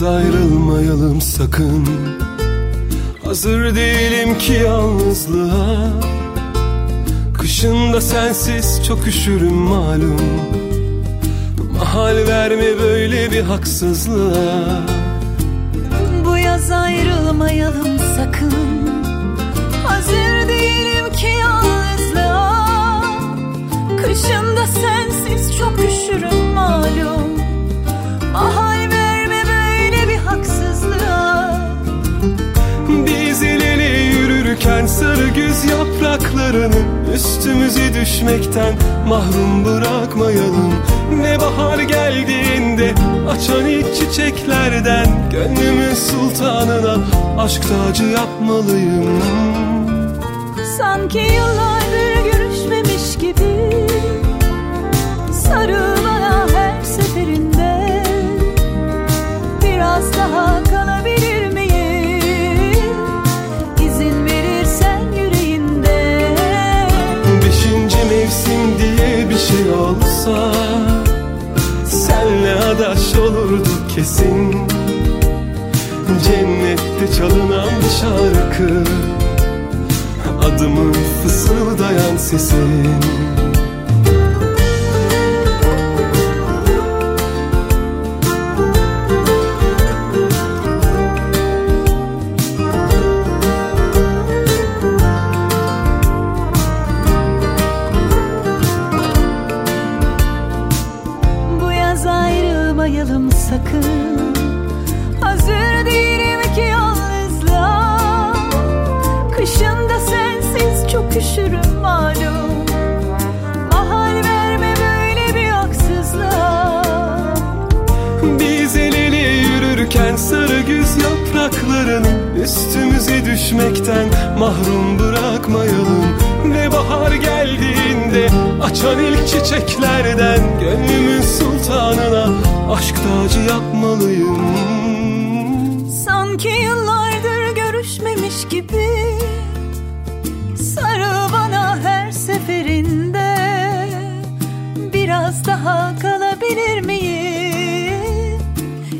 yaz ayrılmayalım sakın. Hazır değilim ki yalnızlığa. Kışında sensiz çok üşürüm malum. Mahal verme böyle bir haksızlığa. Bu yaz ayrılmayalım sakın. Hazır değilim ki yalnızlığa. Kışında sensiz çok üşürüm malum yürürken sarı güz yapraklarını Üstümüze düşmekten mahrum bırakmayalım. Ne bahar geldiğinde açan ilk çiçeklerden Gönlümün sultanına aşk tacı yapmalıyım. Sanki yıllardır kesin Cennette çalınan şarkı. Adımı fısıldayan sesin açan ilk çiçeklerden Gönlümün sultanına aşk tacı yapmalıyım Sanki yıllardır görüşmemiş gibi Sarıl bana her seferinde Biraz daha kalabilir miyim?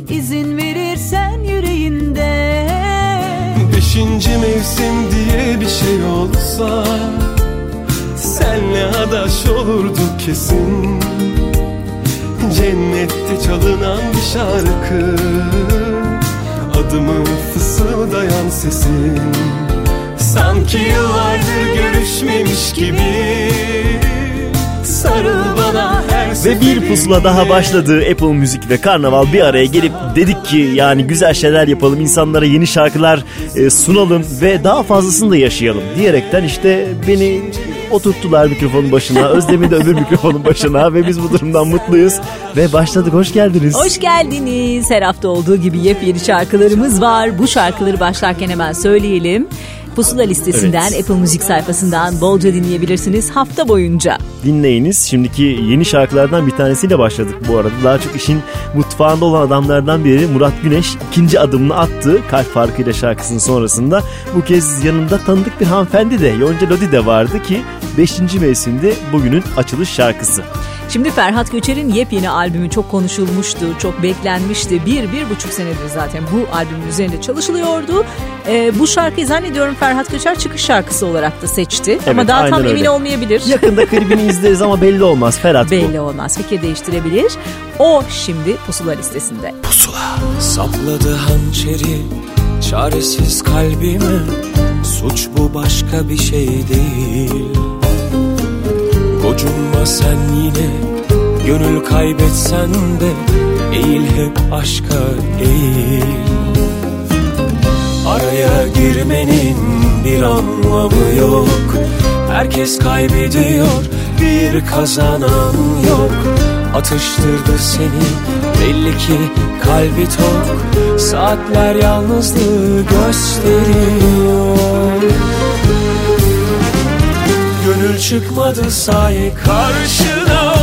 İzin verirsen yüreğinde Beşinci mevsim diye bir şey olsa Senle adaş olurduk kesin. Cennette çalınan bir şarkı. Adımı fısıldayan sesin. Sanki yıllardır görüşmemiş gibi. Sarıl bana Ve bir pusula daha başladı. Apple Müzik ve Karnaval bir araya gelip dedik ki yani güzel şeyler yapalım insanlara yeni şarkılar e, sunalım ve daha fazlasını da yaşayalım diyerekten işte beni oturttular mikrofonun başına Özlem'i de öbür mikrofonun başına ve biz bu durumdan mutluyuz ve başladık hoş geldiniz. Hoş geldiniz. Her hafta olduğu gibi yepyeni şarkılarımız var. Bu şarkıları başlarken hemen söyleyelim. Pusula listesinden, Evet. Apple Müzik sayfasından bolca dinleyebilirsiniz hafta boyunca. dinleyiniz. Şimdiki yeni şarkılardan bir tanesiyle başladık bu arada. Daha çok işin mutfağında olan adamlardan biri Murat Güneş ikinci adımını attı kalp farkıyla şarkısının sonrasında. Bu kez yanında tanıdık bir hanımefendi de Yonca Lodi de vardı ki 5. mevsimde bugünün açılış şarkısı. Şimdi Ferhat Göçer'in yepyeni albümü çok konuşulmuştu, çok beklenmişti. Bir, bir buçuk senedir zaten bu albümün üzerinde çalışılıyordu. Ee, bu şarkıyı zannediyorum Ferhat Göçer çıkış şarkısı olarak da seçti. Ama Evet, daha tam aynen emin öyle. olmayabilir. Yakında klibini izleriz ama belli olmaz Ferhat bu. Belli olmaz. Fikir değiştirebilir. O şimdi pusula listesinde. Sapladı hançeri çaresiz kalbime Suç bu başka bir şey değil Gocunma sen yine Gönül kaybetsen de eğil hep aşka eğil. Araya girmenin bir anlamı yok. Herkes kaybediyor bir kazanan yok. Atıştırdı seni belli ki kalbi tok. Saatler yalnızlığı gösteriyor çıkmadı say karşına.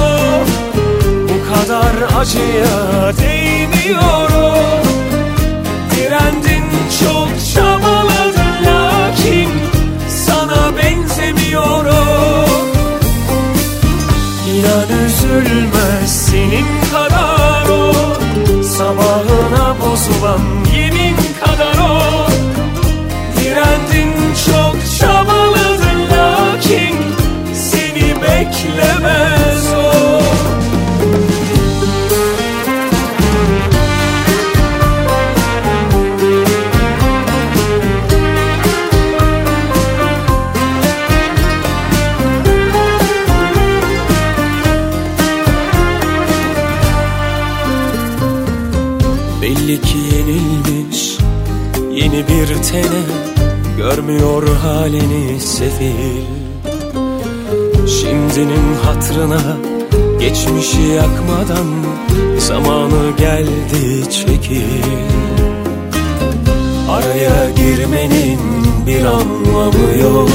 Bu kadar acıya değmiyorum. Direndin çok çabaladın lakin Sana benzemiyorum. İnan üzülmez senin kadar o. Sabahına bozulan yemin kadar o. Direndin çok çabaladın lakin beklemez o. Belli ki yenilmiş yeni bir tene Görmüyor halini sefil Şimdinin hatrına geçmişi yakmadan Zamanı geldi çekil. Araya girmenin bir anlamı yok.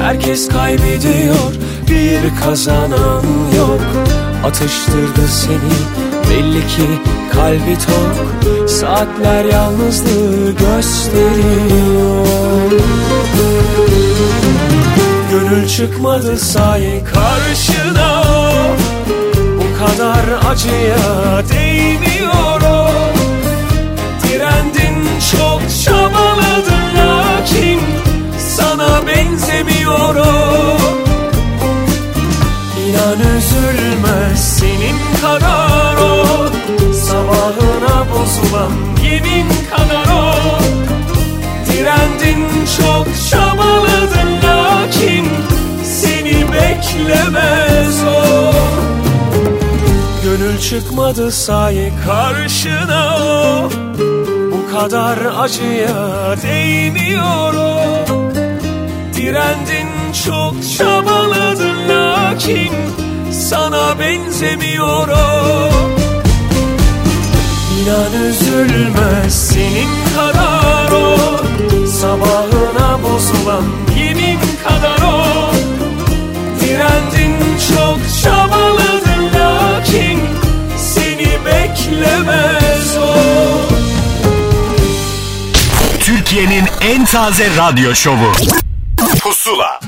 Herkes kaybediyor bir kazanan yok. Atıştırdı seni belli ki kalbi tok. Saatler yalnızlığı gösteriyor Gönül çıkmadı say karşına. Bu kadar acıya değmiyor Direndin çok çabaladın lakin Sana benzemiyor İnan üzülmez senin kadar o. Sabahına bozulan yemin kadar o beklemez o. Gönül çıkmadı say karşına. O Bu kadar acıya değmiyor o Direndin çok çabaladın lakin Sana benzemiyor o İnan üzülmez senin kadar o. Sabahına bozulan yemin kadar o Direndin çok çabaladın lakin Seni beklemez o Türkiye'nin en taze radyo şovu. Pusula.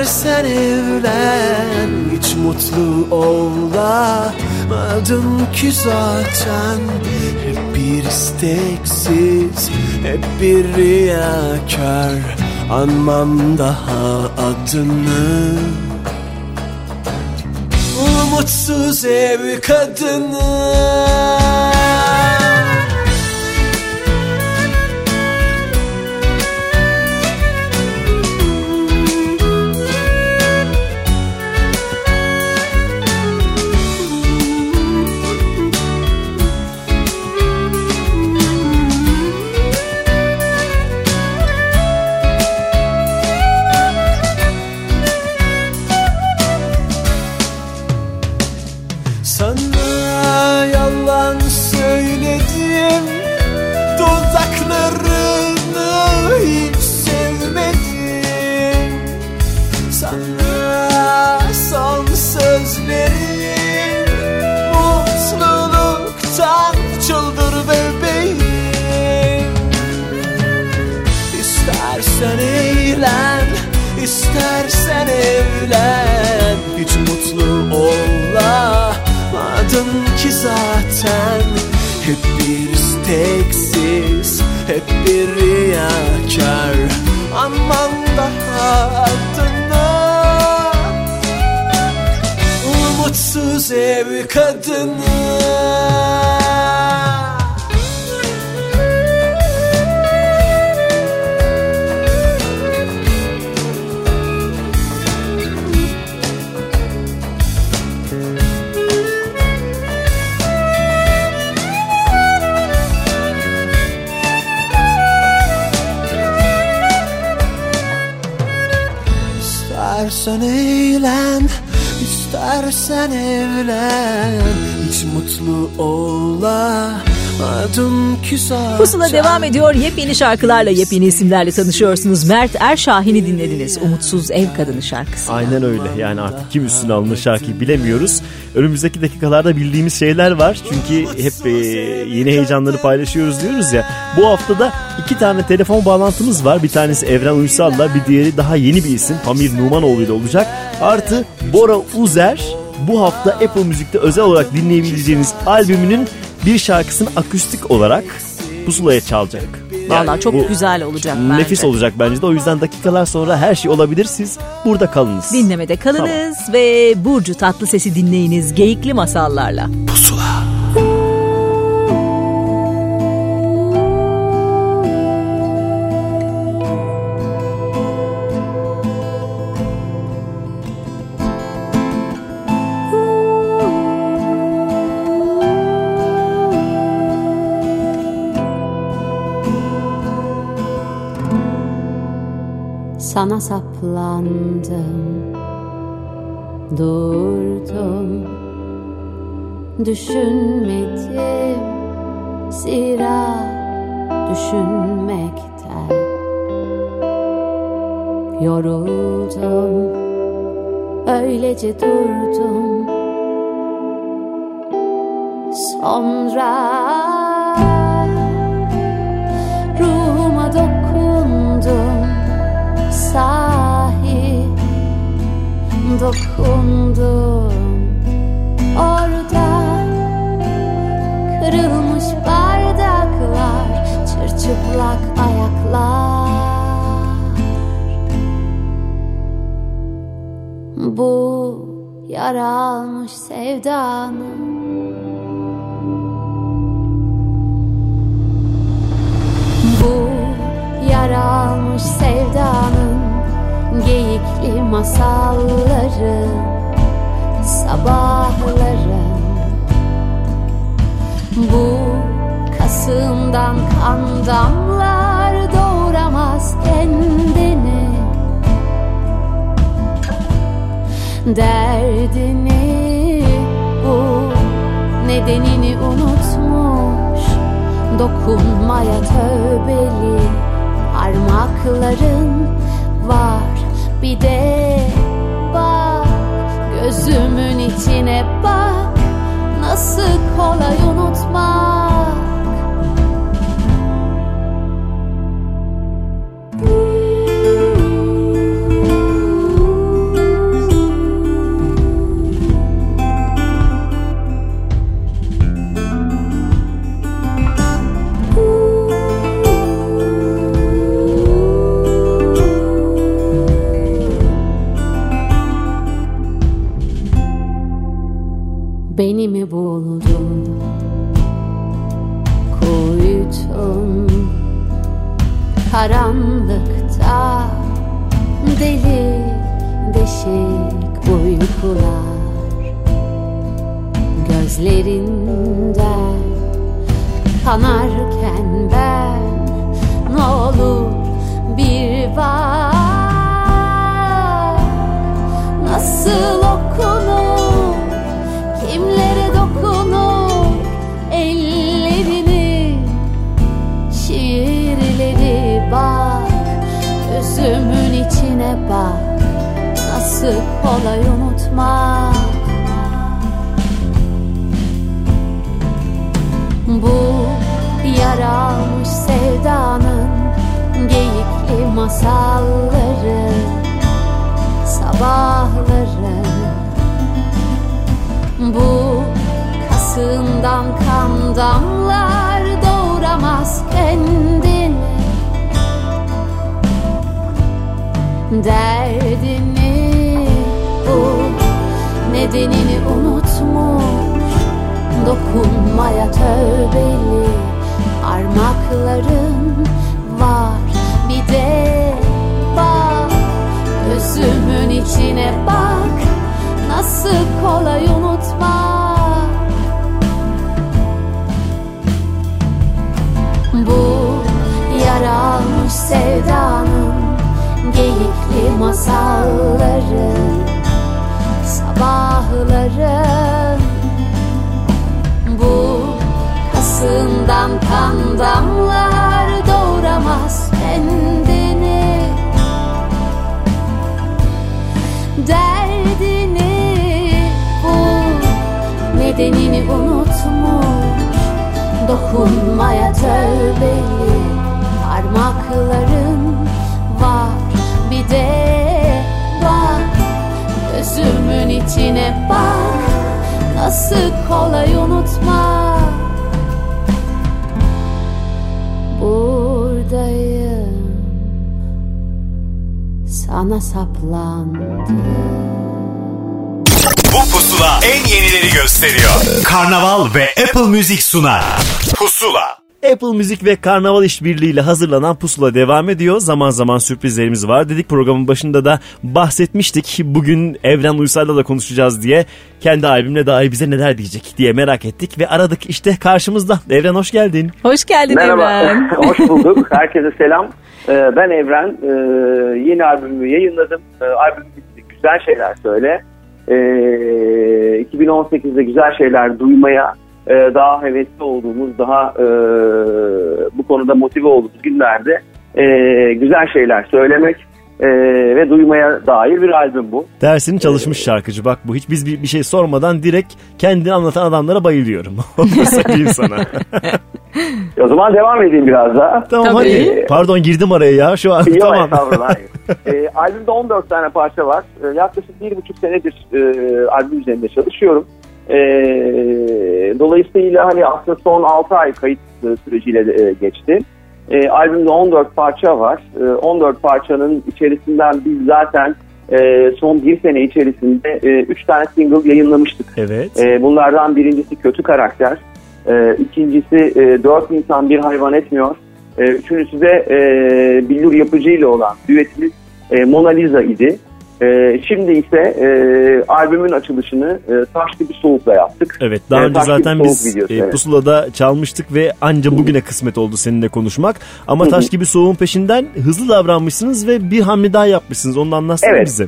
İstersen evlen Hiç mutlu olamadın ki zaten. Hep bir isteksiz, hep bir riyakar Anmam daha adını. Umutsuz ev kadını Umutsuz ev kadını İstersen evlen Hiç mutlu zaten Pusula devam ediyor. Yepyeni şarkılarla, yepyeni isimlerle tanışıyorsunuz. Mert Erşahin'i dinlediniz. Umutsuz Ev Kadını şarkısı. Aynen öyle yani artık kim üstüne alınır şarkıyı bilemiyoruz. Önümüzdeki dakikalarda bildiğimiz şeyler var. Çünkü hep e, yeni heyecanları paylaşıyoruz diyoruz ya. Bu haftada iki tane telefon bağlantımız var. Bir tanesi Evren Uysal'la bir diğeri daha yeni bir isim Pamir Numanoğlu ile olacak. Artı Bora Uzer bu hafta Apple Müzik'te özel olarak dinleyebileceğiniz albümünün bir şarkısını akustik olarak pusulaya çalacak. Vallahi Yani çok bu güzel olacak bence. Nefis olacak bence de. O yüzden dakikalar sonra her şey olabilir. Siz burada kalınız. Dinlemede kalınız ve Burcu Tatlıses'i dinleyiniz geyikli masallarla. Sana saplandım. Durdum. Düşünmedim. Zira düşünmekten Yoruldum. Öylece durdum. Sonra Ruhuma dokundum sahi dokundum. Orada kırılmış bardaklar çırçıplak ayaklar. Bu yara almış sevdanın Bu yara almış sevdanın Geyikli masalları Sabahların Bu kasımdan kan damlar Doğuramaz kendini. Derdini bu nedenini unutmuş Dokunmaya tövbeli parmakların var Bir de bak gözümün içine bak. Nasıl kolay unutmak Müzik sunar. Pusula. Apple Müzik ve Karnaval işbirliğiyle hazırlanan Pusula devam ediyor. Zaman zaman sürprizlerimiz var. Dedik programın başında da bahsetmiştik. Bugün Evren Uysal'la da konuşacağız diye. Kendi albümle dair bize neler diyecek diye merak ettik ve aradık. İşte karşımızda. Evren hoş geldin. Hoş geldin Merhaba, Evren. hoş bulduk. Herkese selam. Ee, ben Evren. Ee, yeni albümümü yayınladım. Ee, albüm. Güzel şeyler söyle. Ee, 2018'de güzel şeyler duymaya e, daha hevesli olduğumuz, daha e, bu konuda motive olduğumuz günlerde e, güzel şeyler söylemek e, ve duymaya dair bir albüm bu. Dersini çalışmış şarkıcı. Bak bu hiç biz bir, bir şey sormadan direkt kendini anlatan adamlara bayılıyorum. Onu söyleyeyim sana. O zaman devam edeyim biraz daha. tamam Tabii. hadi. Pardon girdim araya ya şu an. Yok tamam. estağfurullah. e, albümde 14 tane parça var. E, yaklaşık bir buçuk senedir e, albüm üzerinde çalışıyorum. E, dolayısıyla hani aslında son 6 ay kayıt e, süreciyle e, geçti. E, albümde 14 parça var. E, 14 parçanın içerisinden biz zaten e, son bir sene içerisinde 3 tane single yayınlamıştık. Evet. E, bunlardan birincisi Kötü Karakter. E, ikincisi e, Dört İnsan Bir Hayvan Etmiyor. E, üçüncüsü de e, Billur Yapıcı ile olan düetimiz e, Mona Lisa idi. E, şimdi ise e, albümün açılışını e, Taş Gibi Soğuk'la yaptık. Evet daha E, önce zaten biz videosu, e, evet. Pusula'da çalmıştık ve anca bugüne kısmet oldu seninle konuşmak. Ama taş gibi soğuğun peşinden hızlı davranmışsınız ve bir hamle daha yapmışsınız. Onu anlatsana Evet. bize.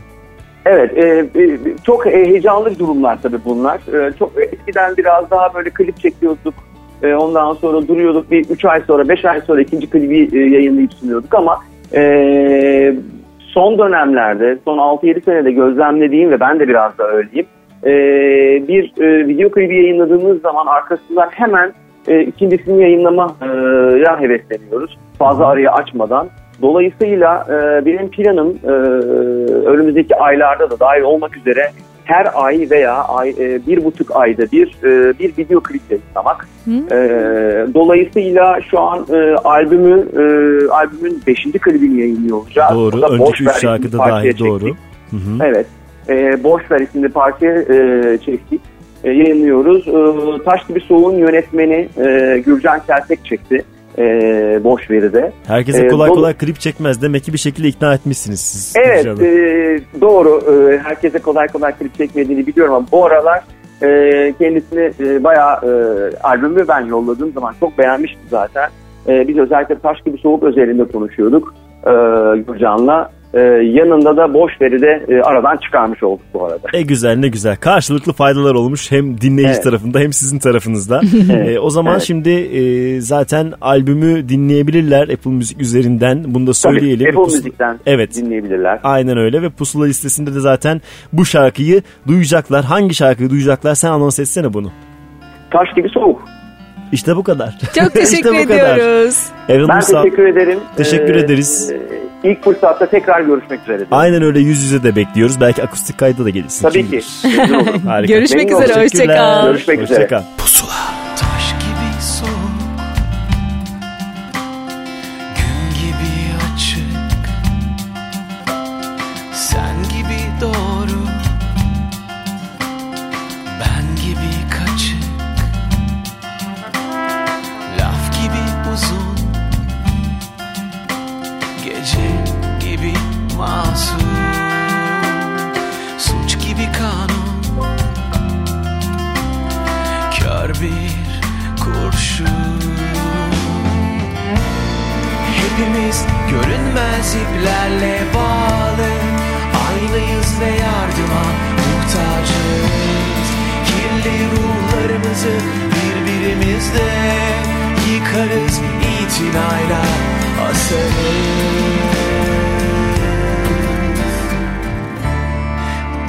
Evet, e, e, çok e, heyecanlı durumlar tabii bunlar. E, çok eskiden biraz daha böyle klip çekiyorduk. E, ondan sonra duruyorduk. Bir 3 ay sonra, 5 ay sonra ikinci klibi e, yayınlayıp sunuyorduk ama e, son dönemlerde, son 6-7 senede gözlemlediğim ve ben de biraz da öyleyim. E, bir e, video klibi yayınladığımız zaman arkasından hemen e, ikincisini yayınlamaya hevesleniyoruz. Fazla arayı açmadan. Dolayısıyla e, benim planım e, önümüzdeki aylarda da dahil olmak üzere her ay veya ay, e, bir buçuk ayda bir e, bir video klip yayınlamak. E, dolayısıyla şu an e, albümü e, albümün beşinci klibini yayınlıyor olacağız. Doğru. Önceki üç şarkıda dahil doğru. çektik. Hı hı. Evet. E, Boş Ver isimli parçayı e, çektik. E, yayınlıyoruz. E, Taş Gibi Soğuk'un yönetmeni e, Gürcan Keltek çekti. E, Boş Veri'de. Herkese E, kolay dolu- kolay klip çekmez. Demek ki bir şekilde ikna etmişsiniz siz. Evet e, doğru. E, herkese kolay kolay klip çekmediğini biliyorum ama bu aralar e, kendisini e, bayağı e, albümü ben yolladığım zaman çok beğenmişti zaten. E, biz özellikle Taş Gibi Soğuk özelinde konuşuyorduk e, Gürcan'la. E, yanında da boş veri de e, aradan çıkarmış olduk bu arada. Ne güzel ne güzel. Karşılıklı faydalar olmuş hem dinleyici Evet. tarafında hem sizin tarafınızda. E, o zaman Evet. şimdi e, zaten albümü dinleyebilirler Apple Müzik üzerinden. Bunu da söyleyelim. Tabii, Apple Pusula- Müzik'ten Evet. dinleyebilirler. Aynen öyle ve Pusula listesinde de zaten bu şarkıyı duyacaklar. Hangi şarkıyı duyacaklar sen anons etsene bunu. Taş Gibi Soğuk. İşte bu kadar. Çok teşekkür İşte bu kadar. ediyoruz. Evren Ben Uysal, teşekkür ederim. Teşekkür E, ederiz. e, ilk fırsatta tekrar görüşmek üzere. diyorum. Aynen öyle yüz yüze de bekliyoruz. Belki akustik kayda da gelirsin. Tabii Kim ki. Harika. Görüşmek Memnun üzere. Hoşçakal. Görüşmek üzere. Hoşçakal. Taş Hepimiz görünmez iplerle bağlı. Aynıyız ve yardıma muhtacız Kirli ruhlarımızı birbirimizde Yıkarız. İtinayla asarız.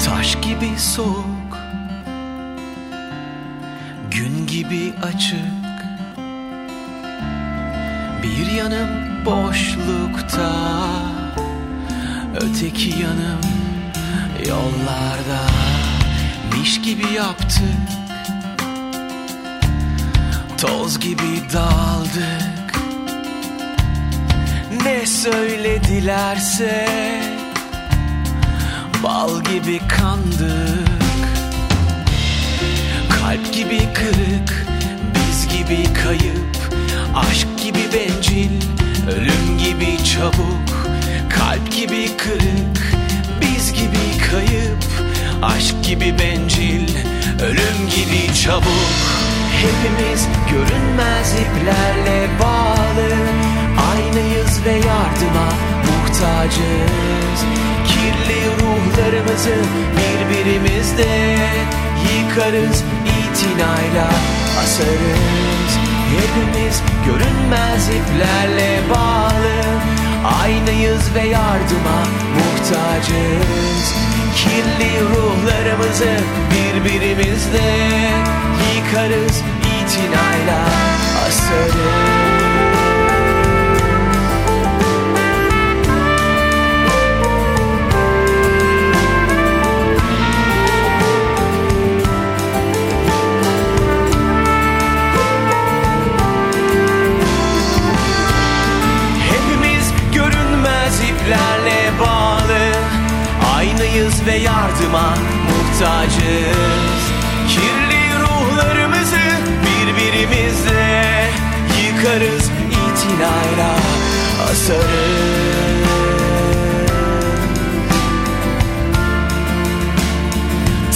Taş gibi soğuk Gün gibi açık. Bir yanım boşlukta Öteki yanım yollarda. Miş gibi yaptık Toz gibi daldık. Ne söyledilerse Bal gibi kandık. Kalp gibi kırık, biz gibi kayıp Aşk gibi bencil, ölüm gibi çabuk Kalp gibi kırık, biz gibi kayıp Aşk gibi bencil, ölüm gibi çabuk. Hepimiz görünmez iplerle bağlı Aynıyız ve yardıma muhtacız. Kirli ruhlarımızı birbirimizde Yıkarız itinayla asarız Hepimiz görünmez iplerle bağlı. Aynıyız ve yardıma muhtacız. Kirli ruhlarımızı birbirimizde Yıkarız. İtinayla asarız ve yardıma muhtacız. Kirli ruhlarımızı birbirimizle Yıkarız itinayla asarız.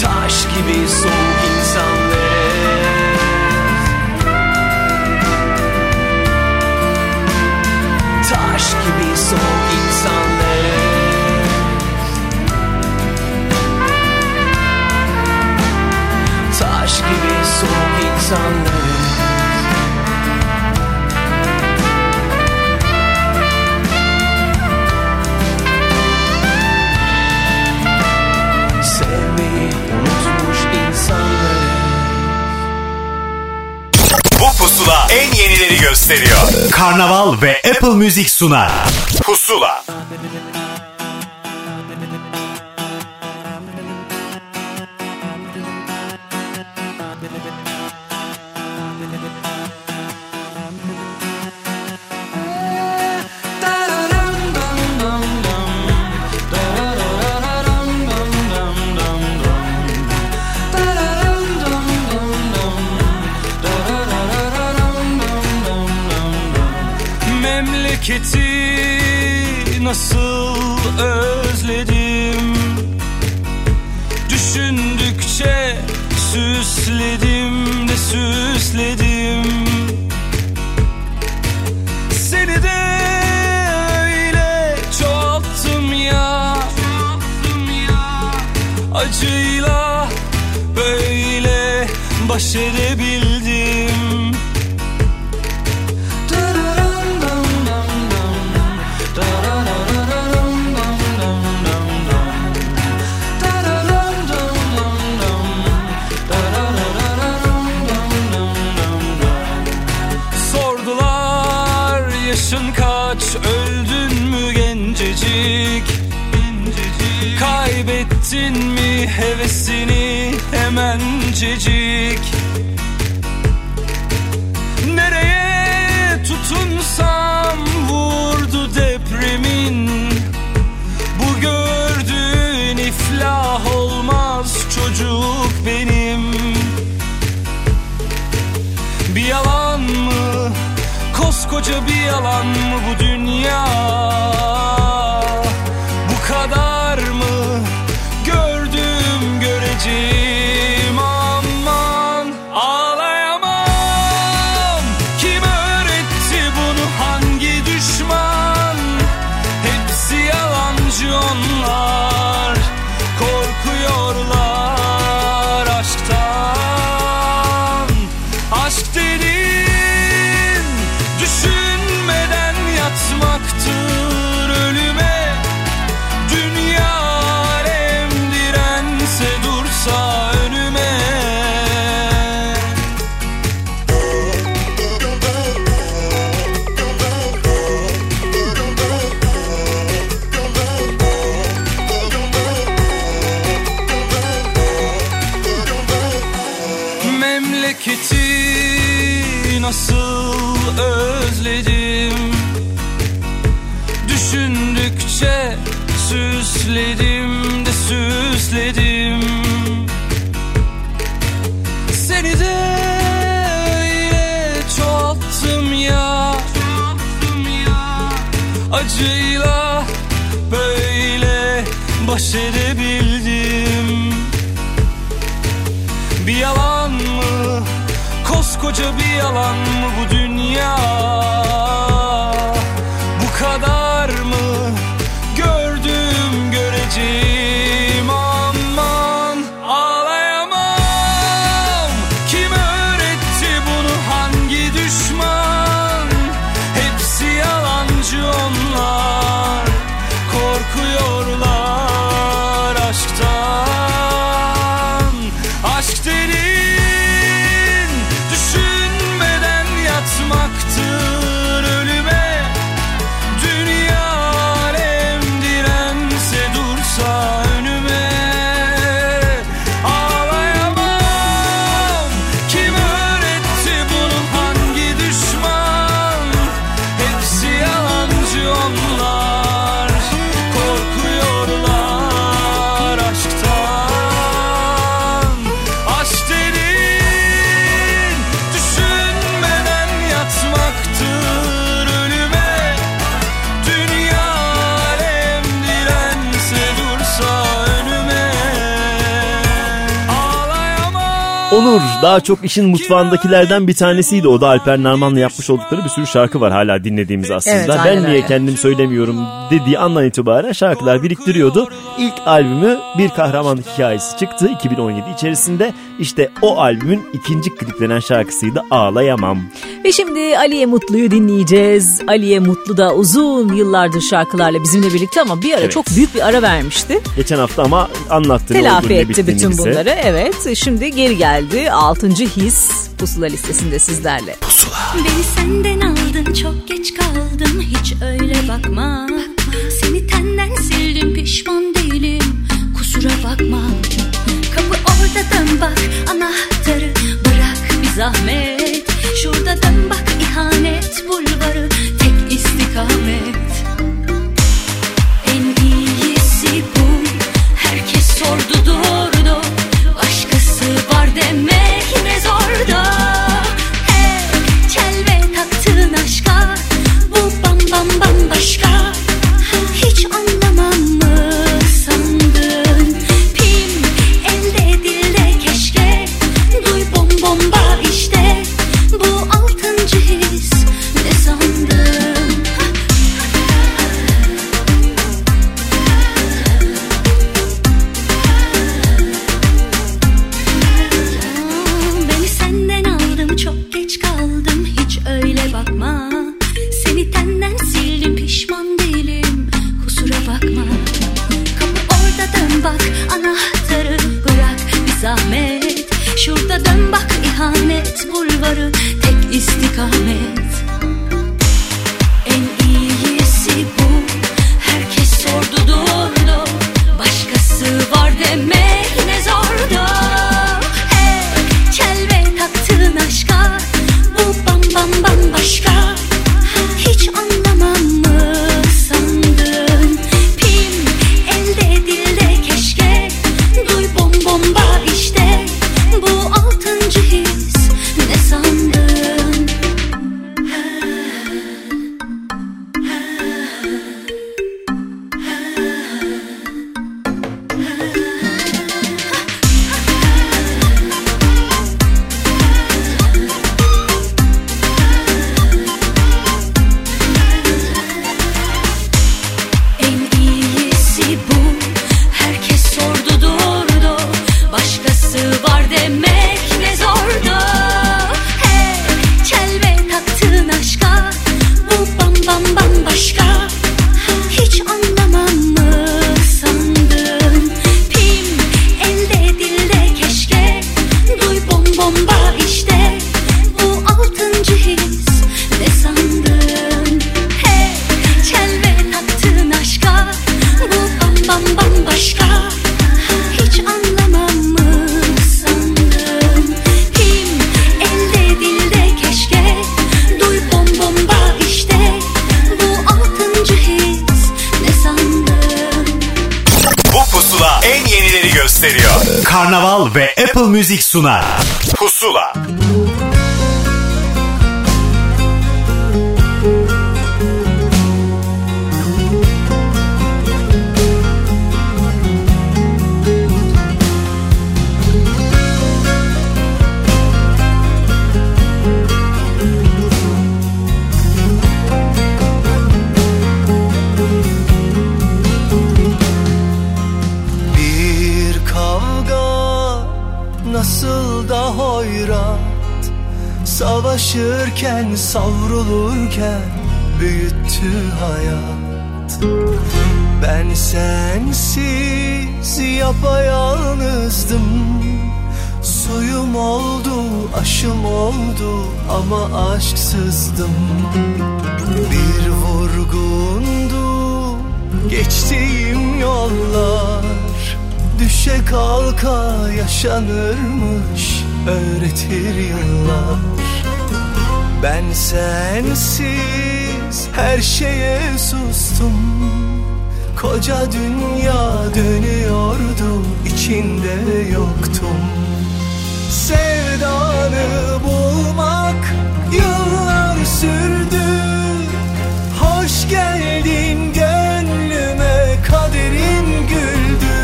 Taş gibi soğuk insanlarız Sevmeyi unutmuş insanlarız Bu pusula en yenileri gösteriyor. Karnaval ve Apple Music sunar. Pusula. Süsledim de süsledim. Seni de öyle çoğalttım ya. Acıyla böyle baş edebildim hevesini hemencecik Nereye tutunsam vurdu depremin. Bu gördüğün iflah olmaz çocuk benim. Bir yalan mı? Koskoca bir yalan mı bu dünya yalan mı bu dünya? Onur daha çok işin mutfağındakilerden bir tanesiydi. O da Alper Narman'la yapmış oldukları bir sürü şarkı var hala dinlediğimiz aslında. Evet, ben niye öyle. kendim söylemiyorum dediği andan itibaren şarkılar biriktiriyordu. İlk albümü Bir Kahraman Hikayesi çıktı 2017 içerisinde. İşte o albümün ikinci kliplenen şarkısıydı Ağlayamam. Ve şimdi Aliye Mutlu'yu dinleyeceğiz. Aliye Mutlu da uzun yıllardır şarkılarla bizimle birlikte ama bir ara Evet. çok büyük bir ara vermişti. Geçen hafta ama anlattı ne Telafi etti bütün bize. bunları. Evet şimdi geri geldi. Altıncı his pusula listesinde sizlerle. Beni senden aldın çok geç kaldım. Hiç öyle bakma. Seni tenden sildim pişman değilim. Kusura bakma. Kapı orada dön bak. Anahtarı bırak bir zahmet. Şurada dön bak ihanet bulvarı. Tek istikamet. En iyisi bu. Herkes sordu durdu Müzik sunar. Pusula. Büyüttü hayat. Ben sensiz yapayalnızdım. Suyum oldu, aşım oldu ama aşksızdım. Bir vurgundu geçtiğim yollar. Düşe kalka yaşanırmış öğretir yıllar. Ben sensiz her şeye sustum. Koca dünya dönüyordu içinde yoktum. Sevdanı bulmak yıllar sürdü. Hoş geldin gönlüme kaderim güldü.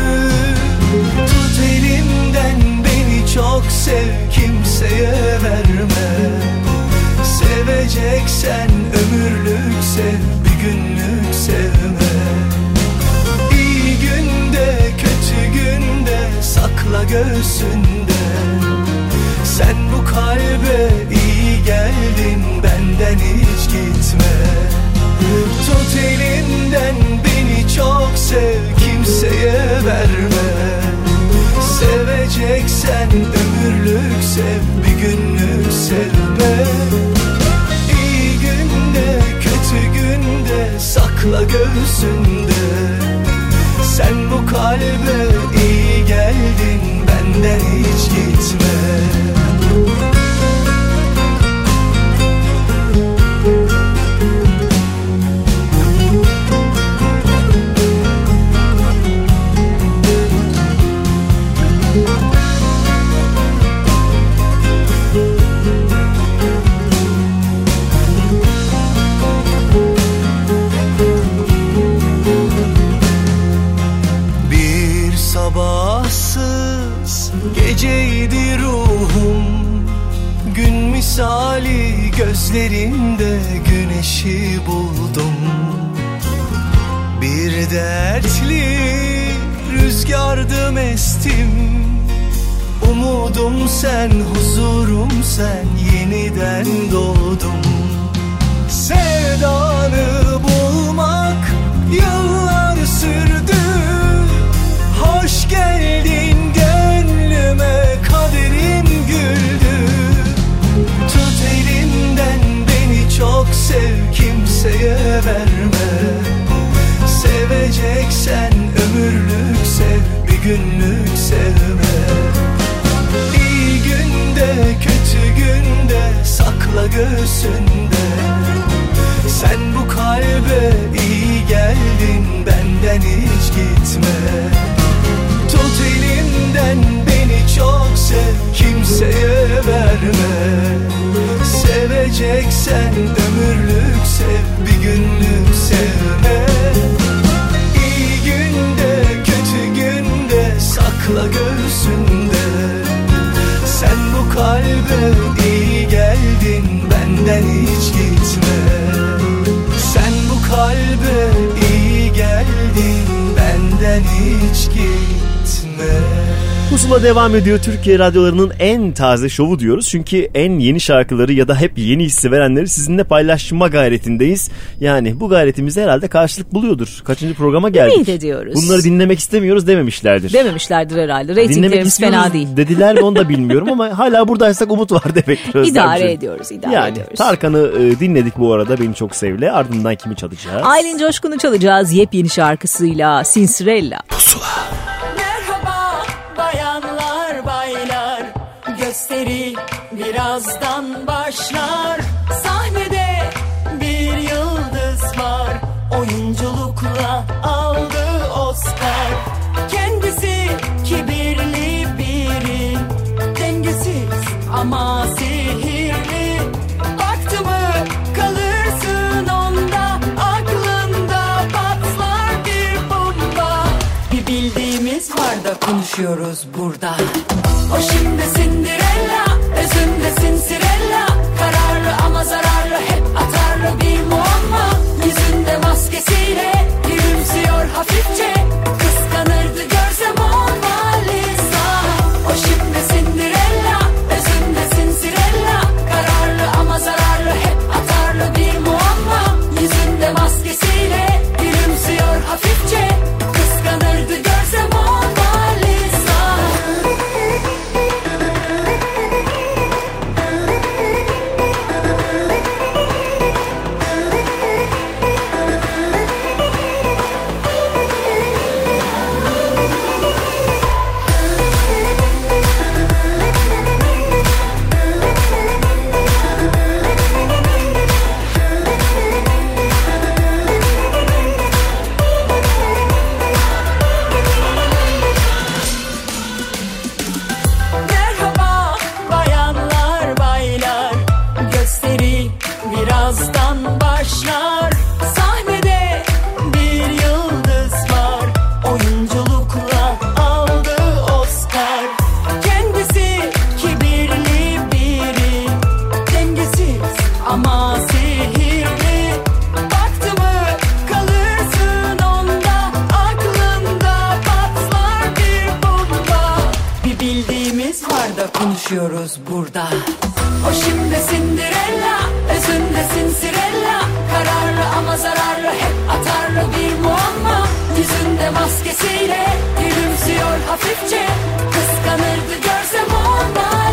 Tut elimden beni çok sev kimseye verme Seveceksen ömürlük sev bir günlük sevme İyi günde kötü günde sakla göğsünde. Sen bu kalbe iyi geldin benden hiç gitme. Tut elimden beni çok sev kimseye verme. Seveceksen ömürlük sev bir günlük sevme günde sakla göğsünde. Sen bu kalbe iyi geldin benden hiç gitme misali gözlerinde güneşi buldum. Bir dertli rüzgardım estim Umudum sen, huzurum sen Yeniden doğdum. Sevdanı bulmak yıllar sürdü. Hoş geldin verme Seveceksen ömürlük sev bir günlük sevme. İyi günde kötü günde sakla göğsünde. Sen bu kalbe iyi geldin benden hiç gitme. Sen bu kalbe iyi geldin benden hiç gitme Pusula devam ediyor. Türkiye radyolarının en taze şovu diyoruz. Çünkü en yeni şarkıları ya da hep yeni hissi verenleri sizinle paylaşma gayretindeyiz. Yani bu gayretimiz herhalde karşılık buluyordur. Kaçıncı programa geldik? Ümit ediyoruz. Bunları dinlemek istemiyoruz dememişlerdir. Dememişlerdir herhalde. İstiyoruz fena değil. dediler mi onu da bilmiyorum ama hala buradaysak umut var demektir. Özlemciğim. İdare ediyoruz, idare yani, ediyoruz. Tarkan'ı e, dinledik bu arada beni çok sevle. Ardından kimi çalacağız? Aylin Coşkun'u çalacağız yepyeni şarkısıyla Sinsirella. Merhaba gösteri birazdan başlar. Sahnede bir yıldız var. Oyunculukla aldı Oscar. Kendisi kibirli biri. Dengesiz ama sihirli. Baktı mı kalırsın onda. Aklında patlar bir bomba. Bir bildiğimiz var da konuşuyoruz burada. O şimdi sindir hafifçe Kıskanırdı görse da konuşuyoruz burada. O şimdi Cinderella Özünde Cinderella Kararlı ama zararlı hep atarlı bir muamma. Yüzünde maskesiyle gülümsüyor hafifçe. Kıskanırdı görse Mona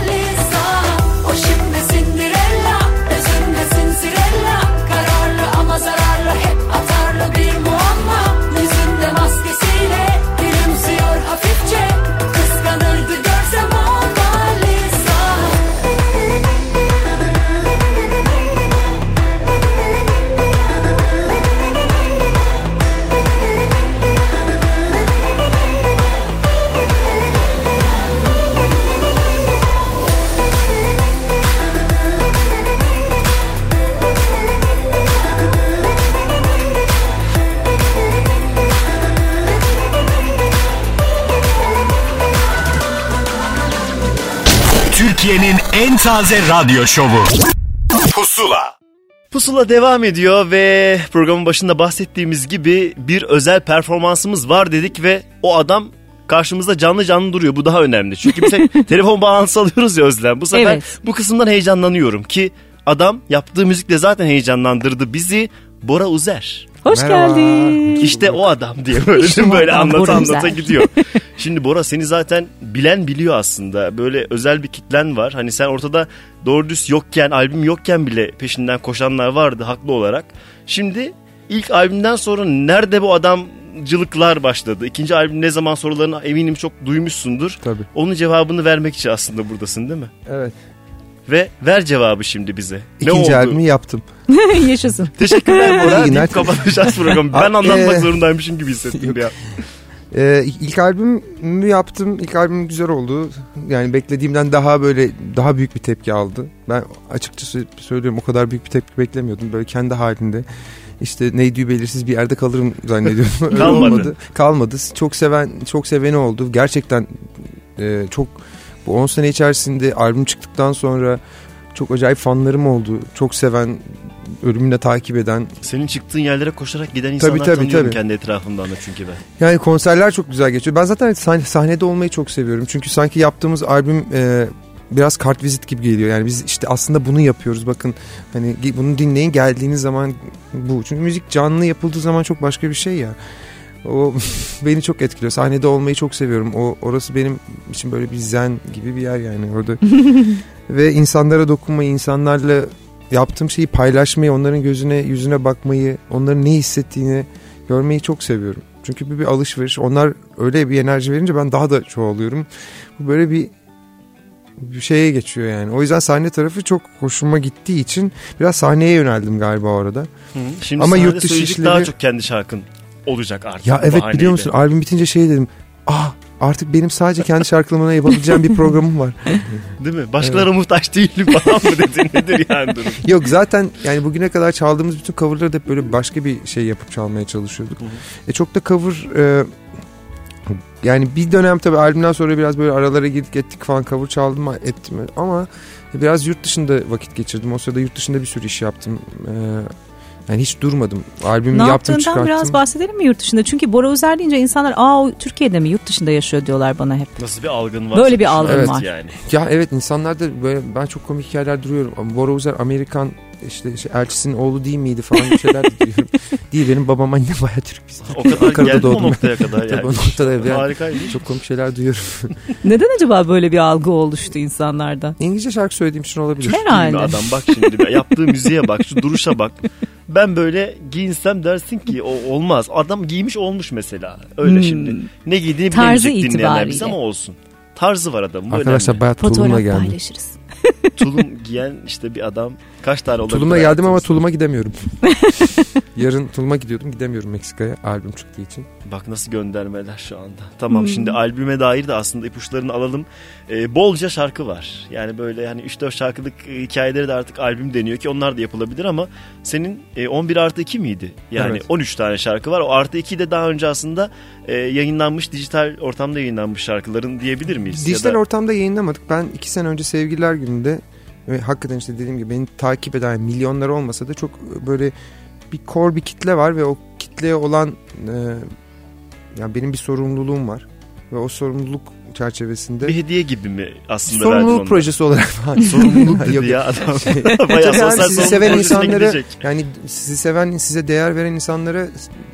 Türkiye'nin en taze radyo şovu. Pusula. Pusula devam ediyor ve programın başında bahsettiğimiz gibi bir özel performansımız var dedik ve o adam karşımızda canlı canlı duruyor. Bu daha önemli. Çünkü biz telefon bağlantısı alıyoruz ya Özlem. Bu sefer Evet. bu kısımdan heyecanlanıyorum ki adam yaptığı müzikle zaten heyecanlandırdı bizi. Bora Uzer. Hoş geldin. İşte o adam diye böyle, İşte böyle adam, anlata anlata gidiyor. Şimdi Bora seni zaten bilen biliyor aslında. Böyle özel bir kitlen var. Hani sen ortada doğru düz yokken, albüm yokken bile peşinden koşanlar vardı haklı olarak. Şimdi ilk albümden sonra nerede bu adamcılıklar başladı? İkinci albüm ne zaman sorularını eminim çok duymuşsundur. Tabii. Onun cevabını vermek için aslında buradasın değil mi? Evet. Ve ver cevabı şimdi bize. ne İkinci oldu? albümü yaptım. Yaşasın. Teşekkürler Bora. İyi günler. deyip kapatacağız programı. Ben anlatmak ee, zorundaymışım gibi hissettim ya. Ee, ilk albümü yaptım. İlk albüm güzel oldu. Yani beklediğimden daha böyle daha büyük bir tepki aldı. Ben açıkçası söylüyorum o kadar büyük bir tepki beklemiyordum. Böyle kendi halinde işte neydi belirsiz bir yerde kalırım zannediyordum. Öyle Kalmadı. olmadı. Kalmadı. Çok seven çok seveni oldu. Gerçekten e, çok bu 10 sene içerisinde albüm çıktıktan sonra çok acayip fanlarım oldu. Çok seven, ölümüne takip eden. Senin çıktığın yerlere koşarak giden insanlar Tabii, tabii, tanıyorum tabii. kendi etrafımdan da çünkü ben. Yani konserler çok güzel geçiyor. Ben zaten sahne- sahnede olmayı çok seviyorum. Çünkü sanki yaptığımız albüm e, biraz kart vizit gibi geliyor. Yani biz işte aslında bunu yapıyoruz. Bakın hani bunu dinleyin geldiğiniz zaman bu. Çünkü müzik canlı yapıldığı zaman çok başka bir şey ya. O beni çok etkiliyor. Sahnede olmayı çok seviyorum. O orası benim için böyle bir zen gibi bir yer yani orada. Ve insanlara dokunmayı, insanlarla yaptığım şeyi paylaşmayı, onların gözüne, yüzüne bakmayı, onların ne hissettiğini görmeyi çok seviyorum. Çünkü bu bir alışveriş. Onlar öyle bir enerji verince ben daha da çoğalıyorum. Bu böyle bir bir şeye geçiyor yani. O yüzden sahne tarafı çok hoşuma gittiği için biraz sahneye yöneldim galiba orada. Şimdi Ama yurt dışı işleri- daha çok kendi şarkın olacak artık. Ya evet bahaneyle. biliyor musun albüm bitince şey dedim. Ah artık benim sadece kendi şarkılarımla yapabileceğim bir programım var. Değil mi? Başkalarına muhtaç değilim falan mı dedin? Nedir yani durum? Yok zaten yani bugüne kadar çaldığımız bütün coverları da hep böyle başka bir şey yapıp çalmaya çalışıyorduk. E çok da cover e, Yani bir dönem tabii albümden sonra biraz böyle aralara girdik ettik falan cover çaldım ettim ama biraz yurt dışında vakit geçirdim. O sırada yurt dışında bir sürü iş yaptım. Ee, yani hiç durmadım. Albümü Ne yaptım çıkarttım. biraz bahsedelim mi yurt dışında? Çünkü Bora Özer deyince insanlar aa o Türkiye'de mi yurt dışında yaşıyor diyorlar bana hep. Nasıl bir algın var? Böyle bir algın Evet. var. Yani. Ya evet insanlar da böyle ben çok komik hikayeler duruyorum. Bora Uzer Amerikan işte şey, elçisinin oğlu değil miydi falan bir şeyler de duyuyorum. değil benim babam annem bayağı Türk biz. O kadar Ankara'da geldi o doğdum. noktaya kadar Tabii yani. o noktada yani Harikaymış. çok komik şeyler duyuyorum. Neden acaba böyle bir algı oluştu insanlarda? İngilizce şarkı söylediğim için olabilir. Herhalde. Adam bak şimdi bir- yaptığı müziğe bak şu duruşa bak. Ben böyle giyinsem dersin ki o olmaz. Adam giymiş olmuş mesela. Öyle Hmm. şimdi. Ne giydiğini Tarzı bilemeyecek dinleyenler biz ama olsun. Tarzı var adamın. Arkadaşlar bayağı tulumla Fotoğraf geldim. paylaşırız. tulum giyen işte bir adam kaç tane olabilir? Tulumla geldim ama tuluma gidemiyorum. Yarın tuluma gidiyordum gidemiyorum Meksika'ya albüm çıktığı için. Bak nasıl göndermeler şu anda. Tamam Hmm. şimdi albüme dair de aslında ipuçlarını alalım. Ee, bolca şarkı var. Yani böyle hani 3-4 şarkılık e, hikayeleri de artık albüm deniyor ki onlar da yapılabilir ama senin e, 11 artı 2 miydi? Yani Evet. 13 tane şarkı var. O artı 2 de daha önce aslında e, yayınlanmış dijital ortamda yayınlanmış şarkıların diyebilir miyiz? Ya Dijital da- ortamda yayınlamadık. Ben iki sene önce Sevgililer Günü'nde ve hakikaten işte dediğim gibi beni takip eden milyonlar olmasa da çok böyle bir core bir kitle var ve o kitleye olan e, yani benim bir sorumluluğum var ve o sorumluluk çerçevesinde bir hediye gibi mi aslında sorumluluk projesi olarak falan. Sorumluluk dedi ya adam. Şey, Bayağı yani sizi seven insanlara gidecek. yani sizi seven size değer veren insanlara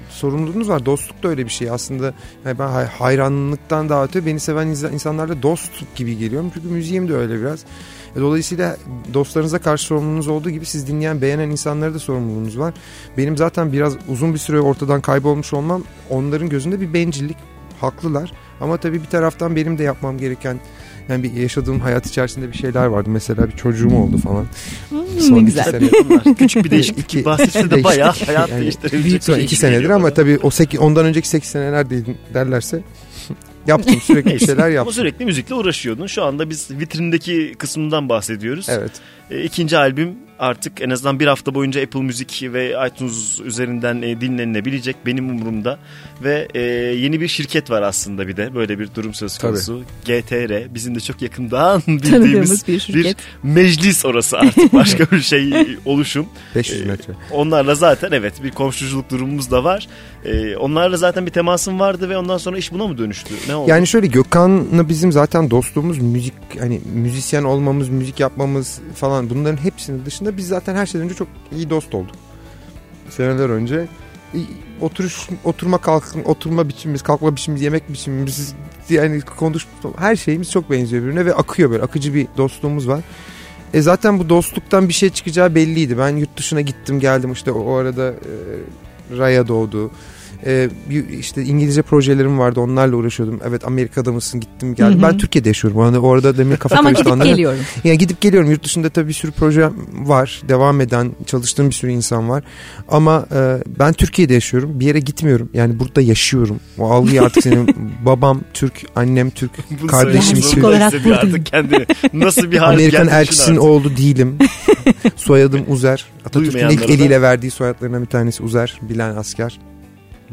sorumluluğunuz var. Dostluk da öyle bir şey aslında. Yani ben hay- hayranlıktan daha öte beni seven insan- insanlarla dost gibi geliyorum. Çünkü müziğim de öyle biraz. E, Dolayısıyla dostlarınıza karşı sorumluluğunuz olduğu gibi siz dinleyen beğenen insanlara da sorumluluğunuz var. Benim zaten biraz uzun bir süre ortadan kaybolmuş olmam onların gözünde bir bencillik. Haklılar. Ama tabii bir taraftan benim de yapmam gereken yani bir yaşadığım hayat içerisinde bir şeyler vardı. Mesela bir çocuğum oldu falan. Hmm, Son ne iki güzel. sene. Küçük bir değişiklik İki- bahsetse de bayağı hayat Yani değiştirebilecek Son iki senedir ama tabii o seki, ondan önceki 8 seneler derlerse yaptım sürekli bir şeyler Ama yaptım. sürekli müzikle uğraşıyordun. Şu anda biz vitrindeki kısmından bahsediyoruz. Evet. E, ikinci albüm artık en azından bir hafta boyunca Apple Müzik ve iTunes üzerinden e, dinlenilebilecek benim umurumda. Ve e, yeni bir şirket var aslında bir de böyle bir durum söz Tabii. konusu. GTR bizim de çok yakından bildiğimiz bir bir meclis orası artık başka bir şey oluşum. 500 Ee, metre. Onlarla zaten evet bir komşuculuk durumumuz da var. E, onlarla zaten bir temasım vardı ve ondan sonra iş buna mı dönüştü? Ne oldu? Yani şöyle Gökhan'la bizim zaten dostluğumuz müzik hani müzisyen olmamız, müzik yapmamız falan bunların hepsinin dışında biz zaten her şeyden önce çok iyi dost olduk. Seneler önce oturuş oturma kalkma oturma biçimimiz, kalkma biçimimiz, yemek biçimimiz yani konuş her şeyimiz çok benziyor birbirine ve akıyor böyle akıcı bir dostluğumuz var. E zaten bu dostluktan bir şey çıkacağı belliydi. Ben yurt dışına gittim geldim işte o, o arada e, Raya doğdu. E, bir- işte İngilizce projelerim vardı onlarla uğraşıyordum. Evet Amerika'da mısın gittim geldim. Hı hı. Ben Türkiye'de yaşıyorum. Yani orada demin kafa Ama gidip anladım. geliyorum. Yani gidip geliyorum. Yurt dışında tabii bir sürü proje var. Devam eden, çalıştığım bir sürü insan var. Ama e, ben Türkiye'de yaşıyorum. Bir yere gitmiyorum. Yani burada yaşıyorum. O algıyı artık senin babam Türk, annem Türk, Bunu kardeşim Türk. Olarak buradayım. artık kendini. Nasıl bir hal Amerikan elçisinin oğlu değilim. Soyadım Uzer. Atatürk'ün ilk eliyle verdiği soyadlarından bir tanesi Uzer. Bilen asker.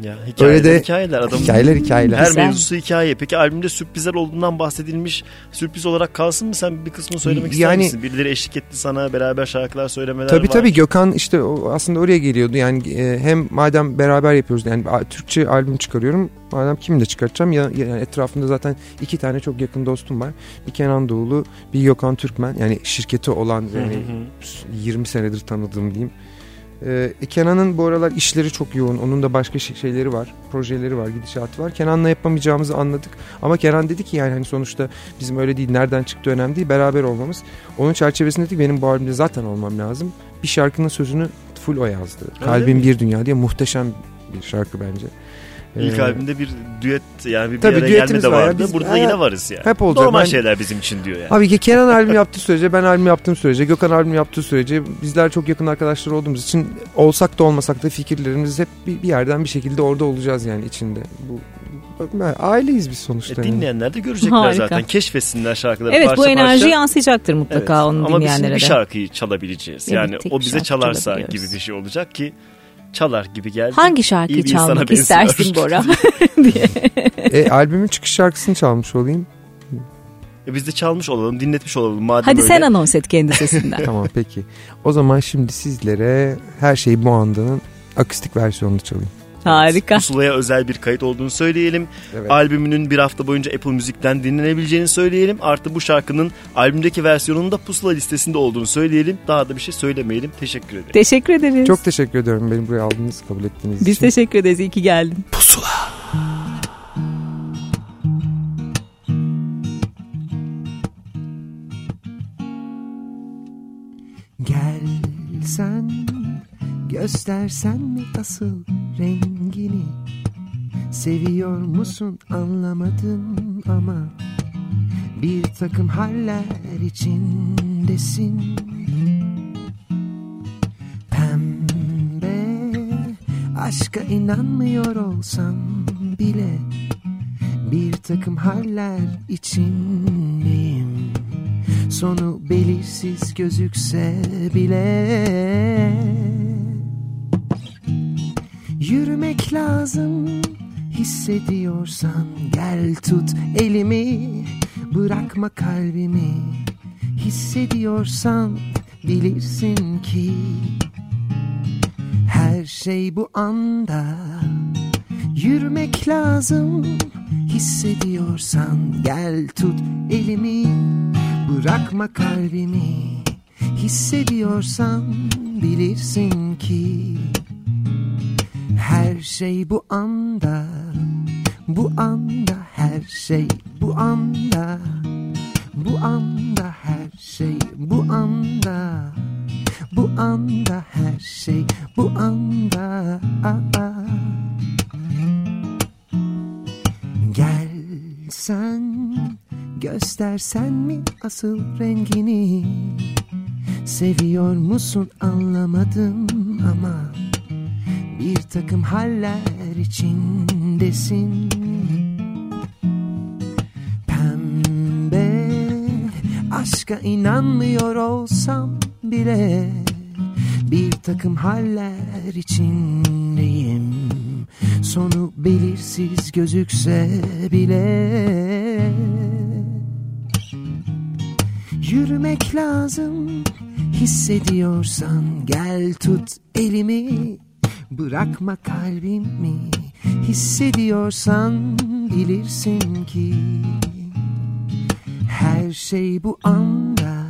Ya, hikayeler, Öyle de hikayeler. Adamın hikayeler hikayeler. Her Güzel. mevzusu hikaye. Peki albümde sürprizler olduğundan bahsedilmiş. Sürpriz olarak kalsın mı? Sen bir kısmını söylemek ister Yani- misin? Birileri eşlik etti sana. Beraber şarkılar söylemeler Tabii var. tabii Gökhan işte o aslında oraya geliyordu. Yani e, hem madem beraber yapıyoruz yani Türkçe albüm çıkarıyorum. Madem kimi de çıkartacağım ya, ya- yani etrafımda zaten iki tane çok yakın dostum var. Bir Kenan Doğulu, bir Gökhan Türkmen. Yani şirketi olan Hı yani hı. 20 senedir tanıdığım diyeyim. Ee, e, Kenan'ın bu aralar işleri çok yoğun. Onun da başka şey- şeyleri var. Projeleri var, gidişatı var. Kenan'la yapamayacağımızı anladık. Ama Kenan dedi ki yani hani sonuçta bizim öyle değil. Nereden çıktı önemli değil. Beraber olmamız. Onun çerçevesinde dedik benim bu albümde zaten olmam lazım. Bir şarkının sözünü full o yazdı. Öyle Kalbim mi? bir dünya diye muhteşem bir şarkı bence. İlk Ee, albümde bir düet yani bir, bir Tabii araya gelme de var ya. vardı. Biz- Burada Ha, yine varız yani. Hep olacak. Normal Ben- şeyler bizim için diyor yani. Abi ki Kenan albüm yaptığı sürece ben albüm yaptığım sürece Gökhan albüm yaptığı sürece bizler çok yakın arkadaşlar olduğumuz için olsak da olmasak da fikirlerimiz hep bir, bir yerden bir şekilde orada olacağız yani içinde. Bu, aileyiz biz sonuçta. E, dinleyenler de görecekler Harika. zaten. Keşfetsinler şarkıları Evet parça bu enerji parça. yansıyacaktır mutlaka Evet. onun Ama biz şimdi dinleyenlere bir şarkıyı çalabileceğiz. Evet, yani o bir bize çalarsa gibi bir şey olacak ki çalar gibi geldi. Hangi şarkıyı çalmak istersin Bora? E, albümün çıkış şarkısını çalmış olayım. E, Biz de çalmış olalım, dinletmiş olalım madem Hadi öyle. sen anons et kendi sesinden. tamam peki. O zaman şimdi sizlere her şey bu andanın akustik versiyonunu çalayım. Harika. Pusula'ya özel bir kayıt olduğunu söyleyelim. Evet. Albümünün bir hafta boyunca Apple Müzik'ten dinlenebileceğini söyleyelim. Artı bu şarkının albümdeki versiyonunun da Pusula listesinde olduğunu söyleyelim. Daha da bir şey söylemeyelim. Teşekkür ederim. Teşekkür ederiz. Çok teşekkür ediyorum beni buraya aldığınız, kabul ettiğiniz Biz için. teşekkür ederiz. İyi ki geldin. Gel sen göstersen mi asıl rengini Seviyor musun anlamadım ama Bir takım haller içindesin. Pembe aşka inanmıyor olsam bile Bir takım haller içindeyim. Sonu belirsiz gözükse bile Yürümek lazım. Hissediyorsan Gel tut elimi. Bırakma kalbimi. Hissediyorsan bilirsin ki Her şey bu anda. Yürümek lazım. Hissediyorsan Gel tut elimi. Bırakma kalbimi. Hissediyorsan bilirsin ki her şey bu anda. Bu anda her şey bu anda. Bu anda her şey bu anda. Bu anda her şey bu anda. Aa. Gel sen göstersen mi asıl rengini? Seviyor musun anlamadım ama Bir takım haller içindesin. Pembe aşka inanmıyor olsam bile Bir takım haller içindeyim. Sonu belirsiz gözükse bile Yürümek lazım. Hissediyorsan Gel tut elimi bırakma kalbimi Hissediyorsan bilirsin ki Her şey bu anda.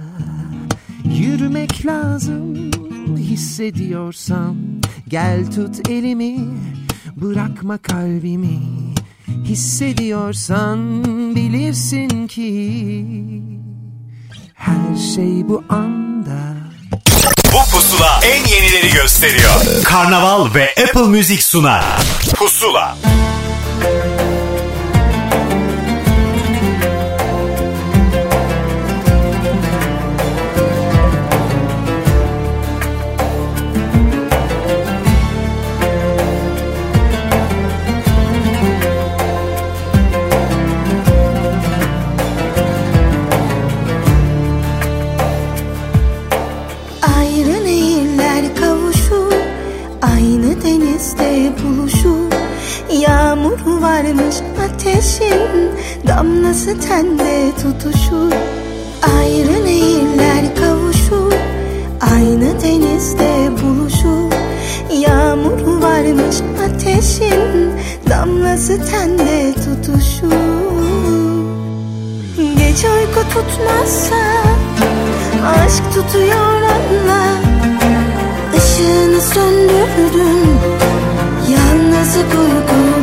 Yürümek lazım hissediyorsan Gel tut elimi. Bırakma kalbimi Hissediyorsan bilirsin ki Her şey bu anda Bu pusula en yenileri gösteriyor. Karnaval ve Apple Müzik sunar. Pusula. Ayrı Yağmur varmış ateşin Damlası tende tutuşur Ayrı nehirler kavuşur Aynı denizde buluşur Yağmur varmış ateşin Damlası tende tutuşur Gece uyku tutmazsa Aşk tutuyor anla Işığını söndürdüm Yalnızlık uykudan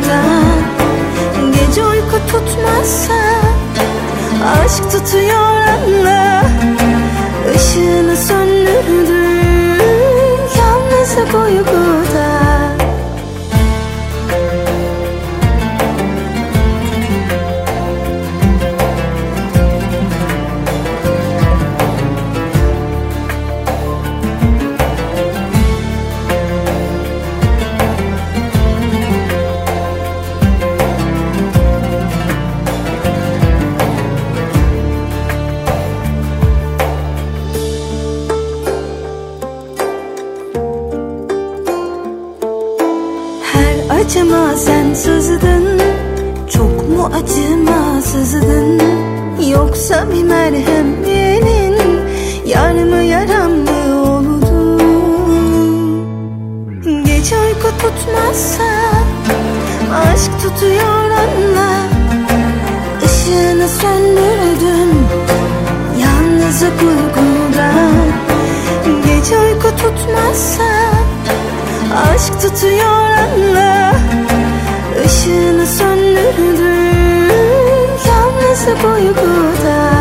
Gece uyku tutmazsa Aşk tutuyor anla. Işığını söndürdüm acımasızdın Yoksa bir merhemin Yar mı yaram mı oldu Gece uyku tutmazsa Aşk tutuyor anla. Işığını söndürdüm Yalnızlık uykuda. Gece uyku tutmazsa Aşk tutuyor anla. Işığını söndürdüm Yalnızlık uykuda Gece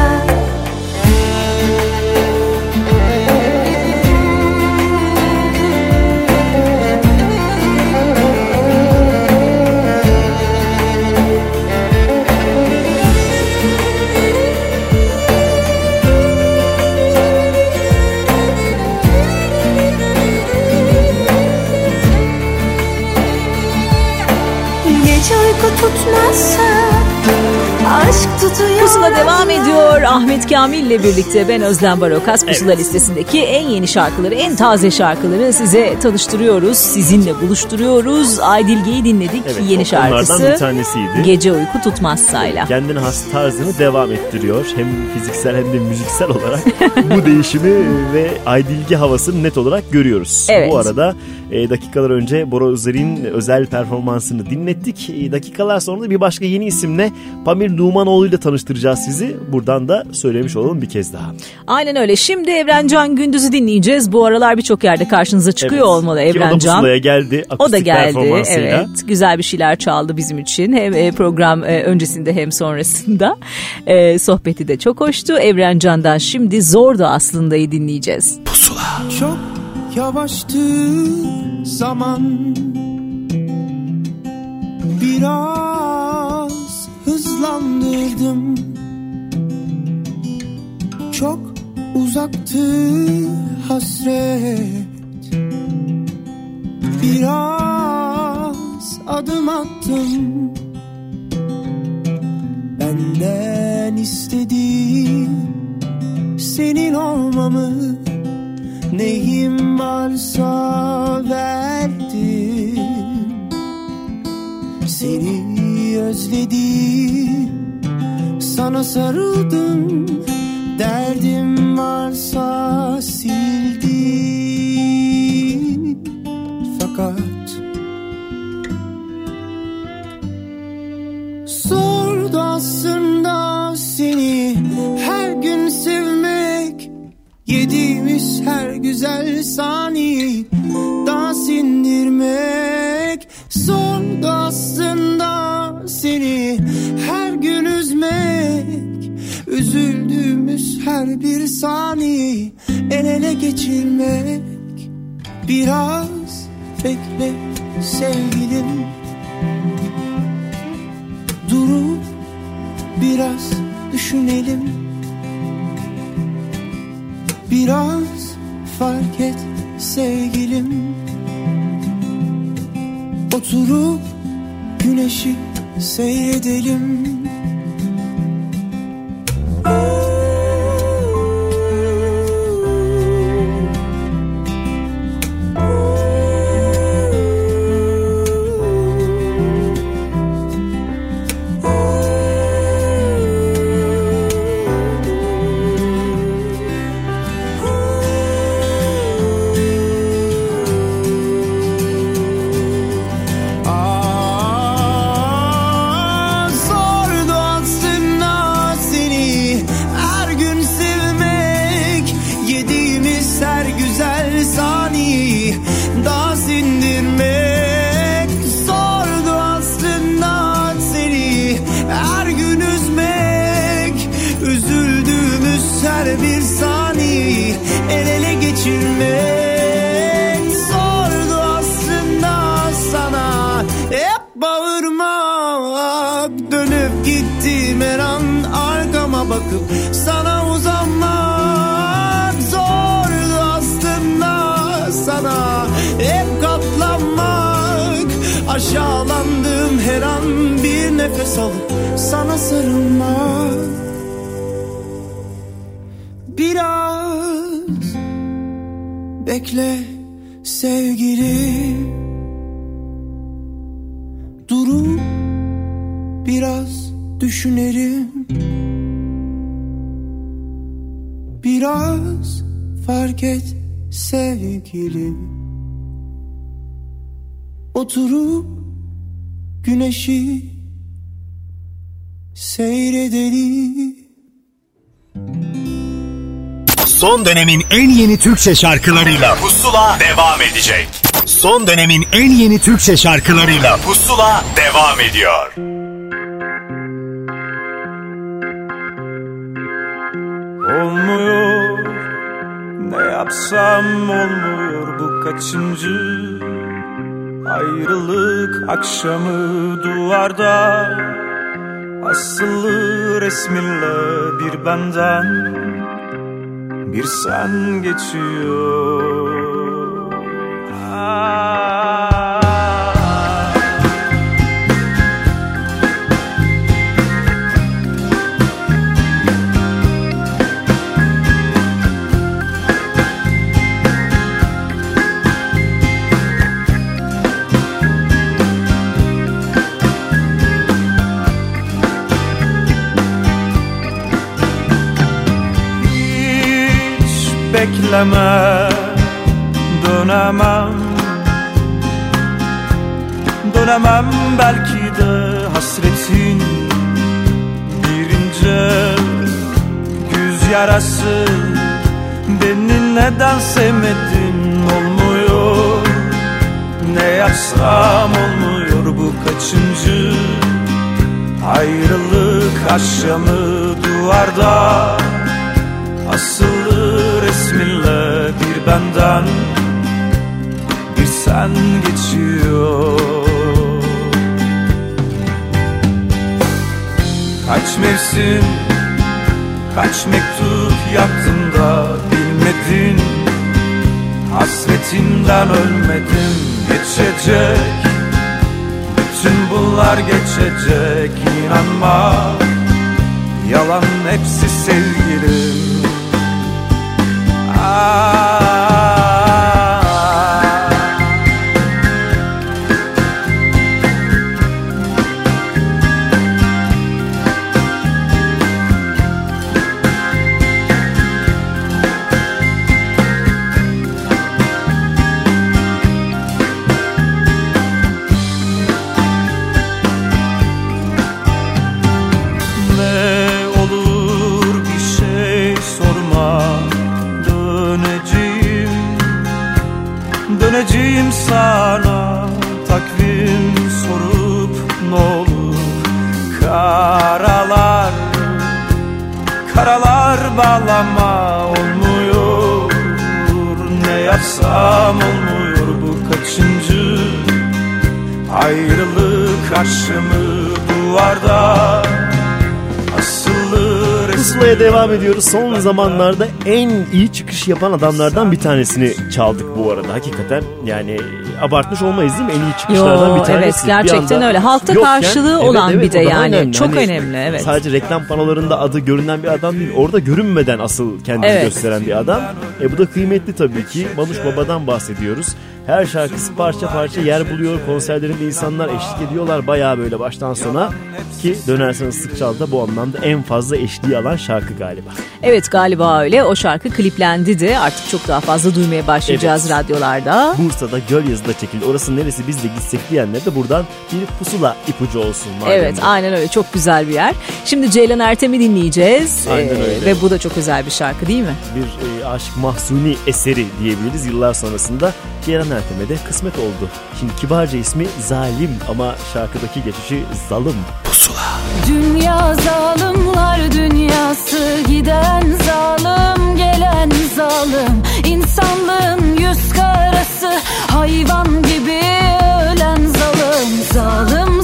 İle birlikte ben Özlem Barokas Pusula listesindeki en yeni şarkıları, en taze şarkıları size tanıştırıyoruz. Sizinle buluşturuyoruz. Aydilge'yi dinledik. Evet, yeni şarkısı. bir tanesiydi. Gece uyku tutmazsayla. Kendine has tarzını devam ettiriyor. Hem fiziksel hem de müziksel olarak bu değişimi ve Aydilgi havasını net olarak görüyoruz. Evet. Bu arada e, dakikalar önce Bora Özer'in özel performansını dinlettik. E, dakikalar sonra da bir başka yeni isimle Pamir Numanoğlu ile tanıştıracağız sizi. Buradan da söylemiş olalım bir kez daha. Aynen öyle. Şimdi Evrencan Gündüz'ü dinleyeceğiz. Bu aralar birçok yerde karşınıza çıkıyor Evet. olmalı Ki o da geldi. O da geldi evet güzel bir şeyler çaldı bizim için hem e, program e, öncesinde hem sonrasında E, sohbeti de çok hoştu Evrencan'dan şimdi Zordu aslında'yı dinleyeceğiz. Çok yavaştı zaman. Biraz hızlandırdım. Çok uzaktı hasret. Biraz adım attım. Benden istediği senin olmamı Neyim varsa verdim Seni özledim. Sana sarıldım. Derdim varsa sildim Fakat Zordu aslında seni. Her gün sevmek Yediğimiz her güzel saniyeyi daha sindirmek Zordu aslında seni. Her gün üzmek Üzüldüğümüz her bir saniyeyi el ele geçirmek. Biraz bekle sevgilim. Durup biraz düşünelim Biraz fark et sevgilim. Oturup güneşi seyredelim geçirmek Zordu aslında sana. Hep bağırmak Dönüp gittim her an arkama bakıp sana uzanmak Zordu aslında sana. Hep katlanmak Aşağılandım her an bir nefes alıp sana sarılmak Bekle sevgilim Durup biraz düşünelim Biraz fark et sevgilim Oturup güneşi seyredelim. Son dönemin en yeni Türkçe şarkılarıyla Pusula devam edecek. Son dönemin en yeni Türkçe şarkılarıyla Pusula devam ediyor. Olmuyor Ne yapsam olmuyor bu kaçıncı Ayrılık akşamı duvarda Asılı resminle bir benden Bir sen geçiyor bekleme dönemem. Dönemem belki de hasretin bir ince güz yarası. Beni neden sevmedin olmuyor? Ne yapsam olmuyor bu kaçıncı ayrılık akşamı duvarda? Asılı resminle bir benden Bir sen geçiyor. Kaç mevsim Kaç mektup yaktım da bilmedin? Hasretinden ölmedim geçecek. Bütün bunlar geçecek inanma. Yalan hepsi sevgilim Ah. Son zamanlarda en iyi çıkış yapan adamlardan bir tanesini çaldık bu arada. Hakikaten yani abartmış olmayız değil mi? En iyi çıkışlardan Yo, bir tanesi. evet, gerçekten Bir anda öyle. Halkta yokken- karşılığı olan bir de yani. önemli. Çok Hani önemli, evet. Sadece reklam panolarında adı görünen bir adam değil. Orada görünmeden asıl kendini Evet. gösteren bir adam. E bu da kıymetli tabii ki. Manuş Baba'dan bahsediyoruz. Her şarkısı parça parça yer buluyor. Konserlerinde insanlar eşlik ediyorlar. Bayağı böyle baştan sona. Ki dönersen ıslık çal da bu anlamda en fazla eşliği alan şarkı galiba. Evet galiba öyle. O şarkı kliplendi de artık çok daha fazla duymaya başlayacağız Evet. radyolarda. Bursa'da Gölyazı'da çekildi. Orası neresi biz de gitsek diyenler de buradan bir pusula ipucu olsun. madem Evet de. aynen öyle çok güzel bir yer. Şimdi Ceylan Ertem'i dinleyeceğiz. Aynen Ee, öyle. Ve bu da çok özel bir şarkı değil mi? Bir e, aşk mahzuni eseri diyebiliriz yıllar sonrasında. Ceylan Ertem'e de kısmet oldu. Şimdi kibarca ismi Zalim ama şarkıdaki geçişi Zalım. Dünya zalimler dünyası Giden zalim gelen zalim İnsanlığın yüz karası Hayvan gibi ölen Zalim zalim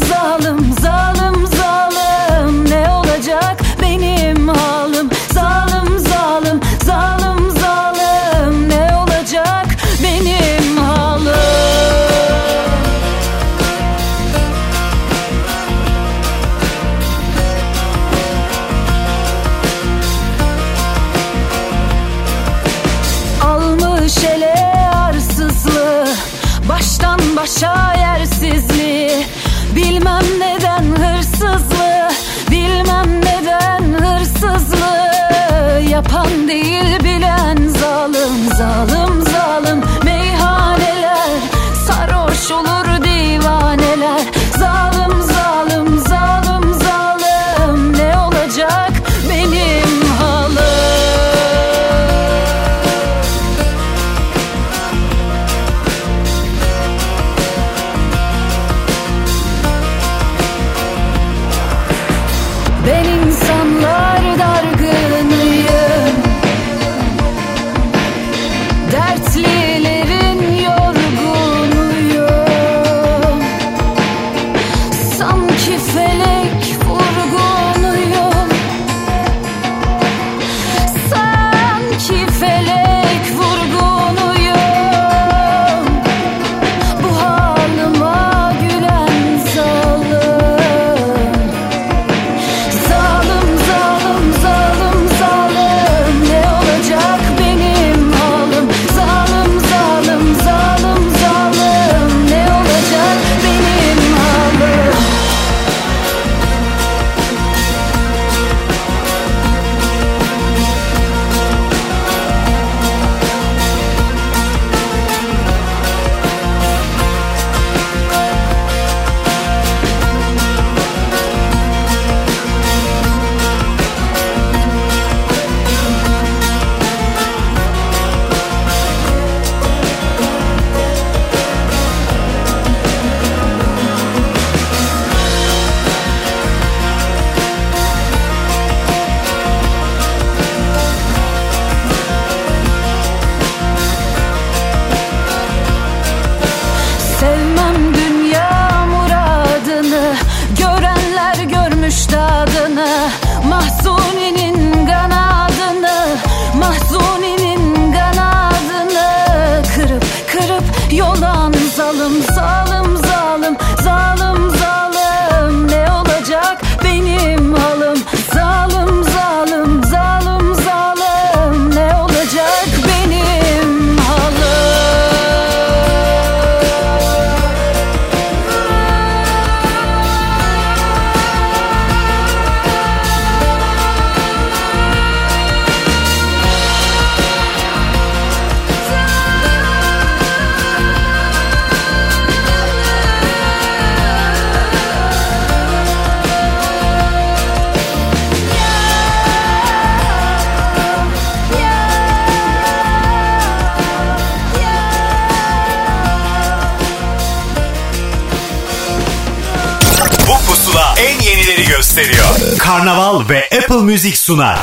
Müzik sunar.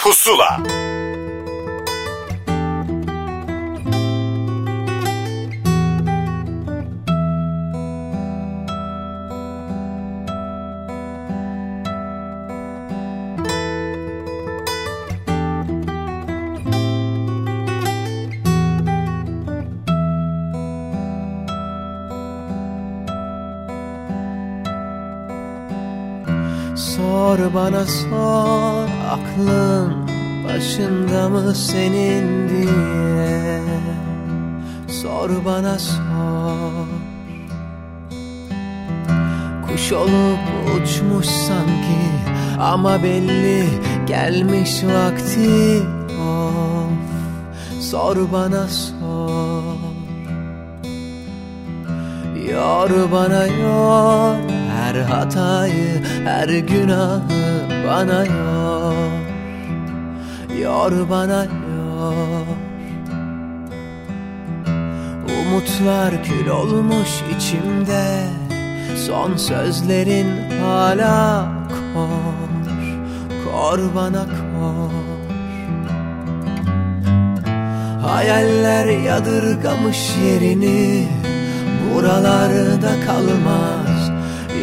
Pusula. Gelmiş vakti of Sor bana sor. Yor bana yor. Her hatayı her günahı bana yor. Yor bana yor. Umutlar kül olmuş içimde. Son sözlerin hala kor. Kor bana kor Hayaller yadırgamış yerini Buralarda kalmaz.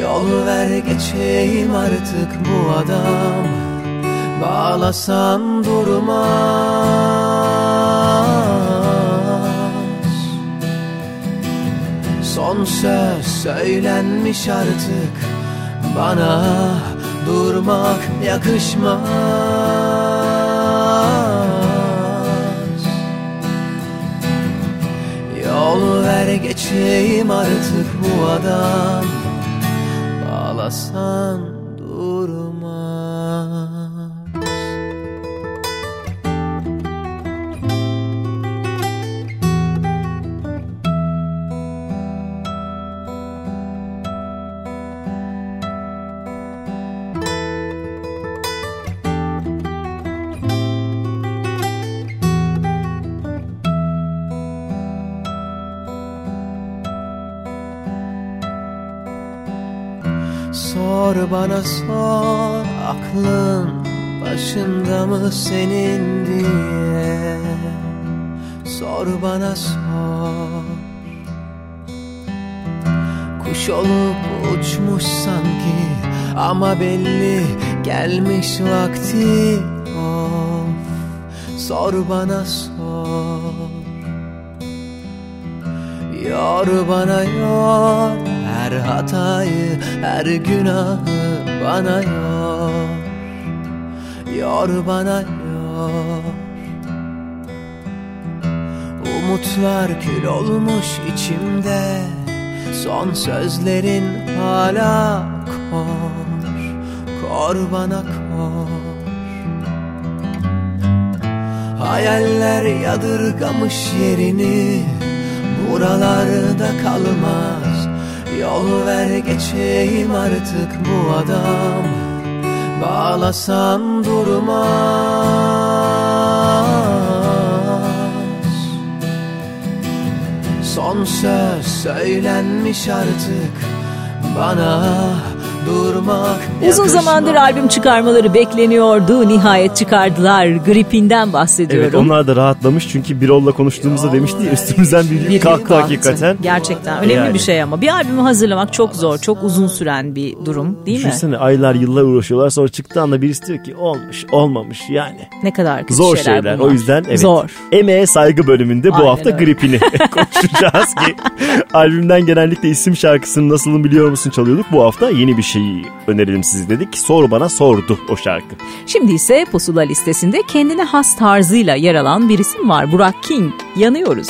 Yol ver geçeyim artık bu adam Bağlasan durmaz. Son söz söylenmiş artık Bana durmak yakışmaz Yol ver geçeyim artık bu adam. Bağlasan başında mı senin diye? Sor bana sor. Kuş olup uçmuş sanki ama belli gelmiş vakti. Of Sor bana sor. Yor bana yor her hatayı her günahı bana yor Yor bana yor Umutlar kül olmuş içimde Son sözlerin hala kor Kor bana kor. Hayaller yadırgamış yerini Buralarda kalmaz. Yol ver geçeyim artık bu adam Bağlasan durmaz. Son söz söylenmiş artık Bana Uzun zamandır albüm çıkarmaları bekleniyordu. Nihayet çıkardılar. Gripinden bahsediyorum. Evet onlar da rahatlamış çünkü Birol'la konuştuğumuzda demişti ya üstümüzden bir yük kalktı hakikaten. Gerçekten önemli Yani. bir şey ama. Bir albümü hazırlamak çok zor, çok uzun süren bir durum değil mi? Düşünsene aylar yıllar uğraşıyorlar sonra çıktığı anda birisi diyor ki olmuş olmamış yani. Ne kadar kötü Zor şeyler, şeyler, bunlar. o yüzden evet. Zor. Emeğe saygı bölümünde bu Aynen hafta öyle. gripini konuşacağız ki albümden genellikle isim şarkısını nasılım biliyor musun çalıyorduk. Bu hafta yeni bir şeyi önerelim size dedik. Sor bana sordu o şarkı. Şimdi ise Pusula listesinde kendine has tarzıyla yer alan bir isim var. Burak King. Yanıyoruz.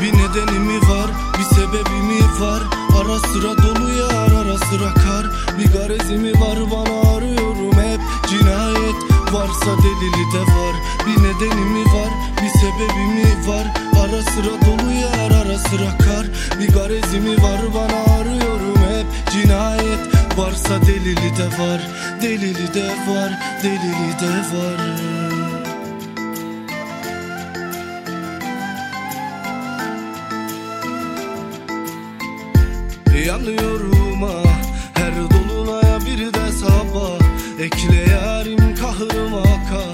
Bir nedeni mi var, bir sebebi mi var? Ara sıra dolu yağar, ara sıra kar. Bir garezi mi var bana arıyorum hep cinayet Varsa delili de var, bir nedeni mi var, bir sebebi mi var? Ara sıra dolu yağar, ara sıra kar. Bir garezi mi var bana Varsa delili de var, delili de var, delili de var. Yanıyorum ah Her dolunaya bir de Ekle yarim kahrıma ka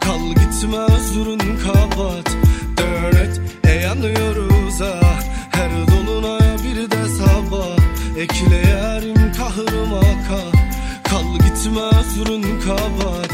Kal gitme özrün kabat. Dönet e yanıyoruz ah Her dolunaya bir de sabah. Ekle gitme özrün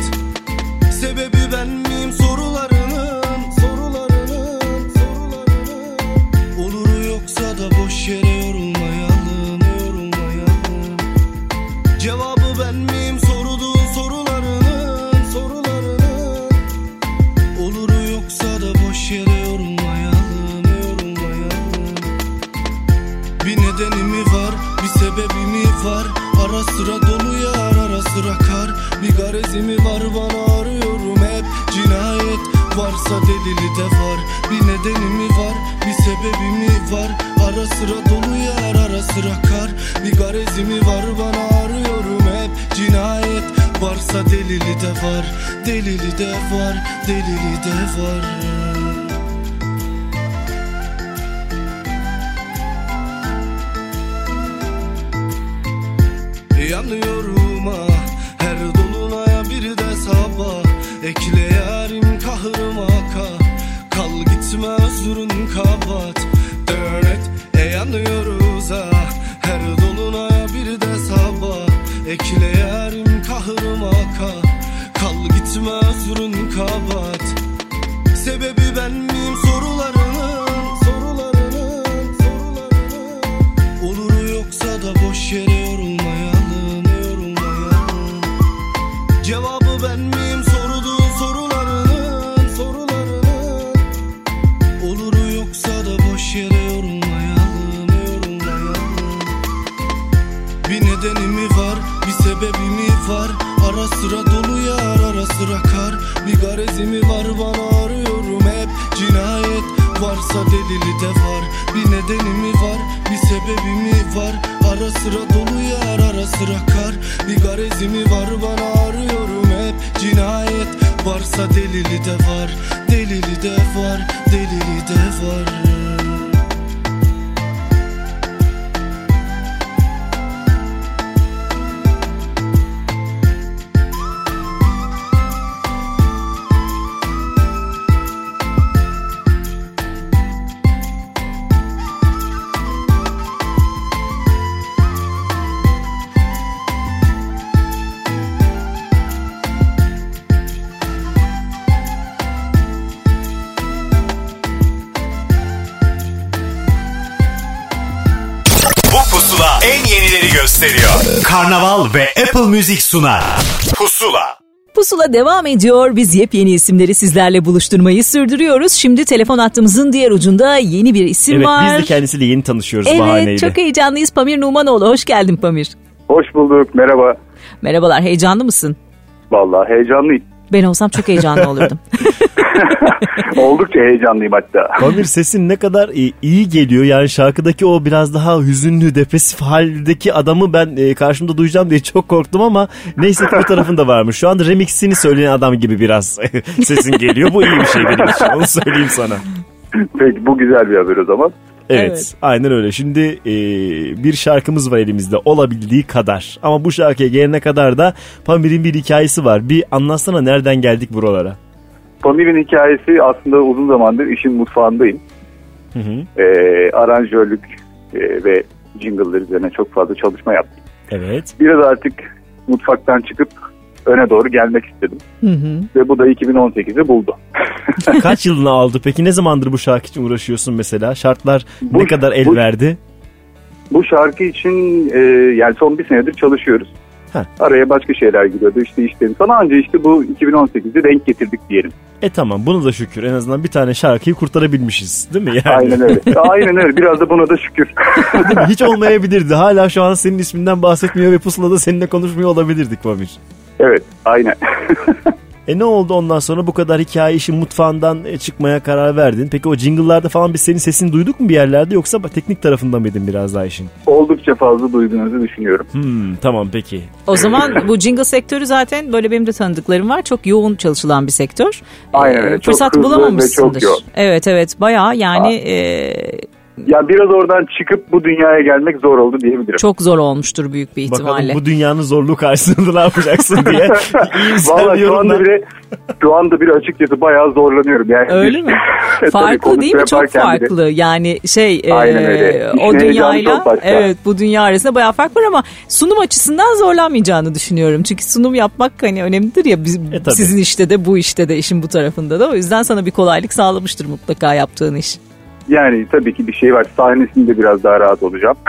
Music sunar. Pusula. Pusula devam ediyor. Biz yepyeni isimleri sizlerle buluşturmayı sürdürüyoruz. Şimdi telefon hattımızın diğer ucunda yeni bir isim Evet var. biz de kendisiyle yeni tanışıyoruz bahaneyle. Evet çok heyecanlıyız. Pamir Numanoğlu hoş geldin Pamir. Hoş bulduk. Merhaba. Merhabalar heyecanlı mısın? Vallahi heyecanlıyım. Ben olsam çok heyecanlı olurdum. Oldukça heyecanlıyım hatta. Pamir sesin ne kadar iyi, iyi geliyor. Yani şarkıdaki o biraz daha hüzünlü, depresif haldeki adamı ben e, karşımda duyacağım diye çok korktum ama neyse ki bu tarafında varmış. Şu anda remixini söyleyen adam gibi biraz sesin geliyor. Bu iyi bir şey benim için. Onu söyleyeyim sana. Peki bu güzel bir haber o zaman. Evet, Evet. aynen öyle. Şimdi e, bir şarkımız var elimizde olabildiği kadar. Ama bu şarkıya gelene kadar da Pamir'in bir hikayesi var. Bir anlatsana nereden geldik buralara. Pamir'in hikayesi aslında uzun zamandır işin mutfağındayım. Hı hı. Ee, aranjörlük e, ve jingle'lar üzerine çok fazla çalışma yaptım. Evet. Biraz artık mutfaktan çıkıp öne doğru gelmek istedim. Hı hı. Ve bu da 2018'i buldu. Kaç yılını aldı peki? Ne zamandır bu şarkı için uğraşıyorsun mesela? Şartlar ne Bu- kadar el bu- verdi? Bu şarkı için e, yani son bir senedir çalışıyoruz. Heh. Araya başka şeyler giriyordu işte işlerim falan anca işte bu 2018'i denk getirdik diyelim. E tamam bunu da şükür. En azından bir tane şarkıyı kurtarabilmişiz. Değil mi? Yani, Aynen öyle. Aynen öyle. Biraz da buna da şükür. Değil mi? Hiç olmayabilirdi. Hala şu an senin isminden bahsetmiyor ve pusulada seninle konuşmuyor olabilirdik Pamir. evet, aynen. E ne oldu ondan sonra bu kadar hikaye işin mutfağından e, çıkmaya karar verdin. Peki o jingle'larda falan biz senin sesini duyduk mu bir yerlerde yoksa teknik tarafında mıydın biraz daha işin? Oldukça fazla duyduğunuzu düşünüyorum. Hmm, tamam peki. O zaman bu jingle sektörü zaten böyle benim de tanıdıklarım var. Çok yoğun çalışılan bir sektör. Aynen öyle. Çok Fırsat ve bulamamışsındır. çok yoğun. Evet evet bayağı yani e, Ya biraz oradan çıkıp bu dünyaya gelmek zor oldu diyebilirim. Çok zor olmuştur büyük bir ihtimalle. Bakalım bu dünyanın zorluğu karşısında ne yapacaksın diye. Valla bir şu anda bile şu anda bile açıkçası bayağı zorlanıyorum. Yani Öyle mi? Farklı değil mi? Çok yaparken bile. farklı. Yani şey e, Aynen o dünyayla evet bu dünya arasında bayağı fark var ama sunum açısından zorlanmayacağını düşünüyorum. Çünkü sunum yapmak hani önemlidir ya biz, E, tabii. sizin işte de bu işte de işin bu tarafında da. O yüzden sana bir kolaylık sağlamıştır mutlaka yaptığın iş. Yani tabii ki bir şey var. Sahnesinde biraz daha rahat olacağım.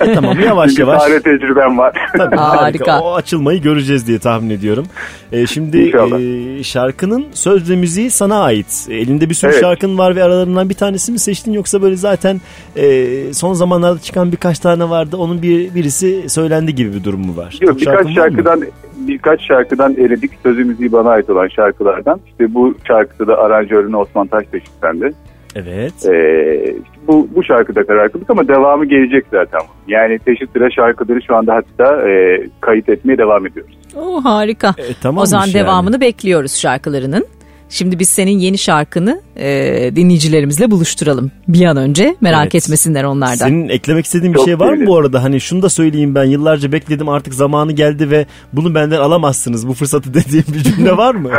E, tamam yavaş Çünkü yavaş. sahne tecrübem var. Tabii, Harika. harika. O açılmayı göreceğiz diye tahmin ediyorum. E, şimdi İnşallah. e, şarkının söz ve müziği sana ait. Elinde bir sürü Evet. şarkın var ve aralarından bir tanesi mi seçtin yoksa böyle zaten e, son zamanlarda çıkan birkaç tane vardı. Onun bir birisi söylendi gibi bir durum mu var? Yok Çok birkaç mı? şarkıdan birkaç şarkıdan eledik. Sözü müziği bana ait olan şarkılardan. İşte bu şarkıda da aranjörünü Osman Taştaş üstlendi. Evet. Ee, bu, bu şarkıda karar kıldık ama devamı gelecek zaten. Yani teşhis sıra şarkıları şu anda hatta e, kayıt etmeye devam ediyoruz. Oo, harika. E, o zaman yani. devamını bekliyoruz şarkılarının. Şimdi biz senin yeni şarkını e, dinleyicilerimizle buluşturalım. Bir an önce merak Evet. etmesinler onlardan. Senin eklemek istediğin bir Çok şey var mı bu arada? Hani şunu da söyleyeyim ben yıllarca bekledim artık zamanı geldi ve bunu benden alamazsınız bu fırsatı dediğim bir cümle var mı?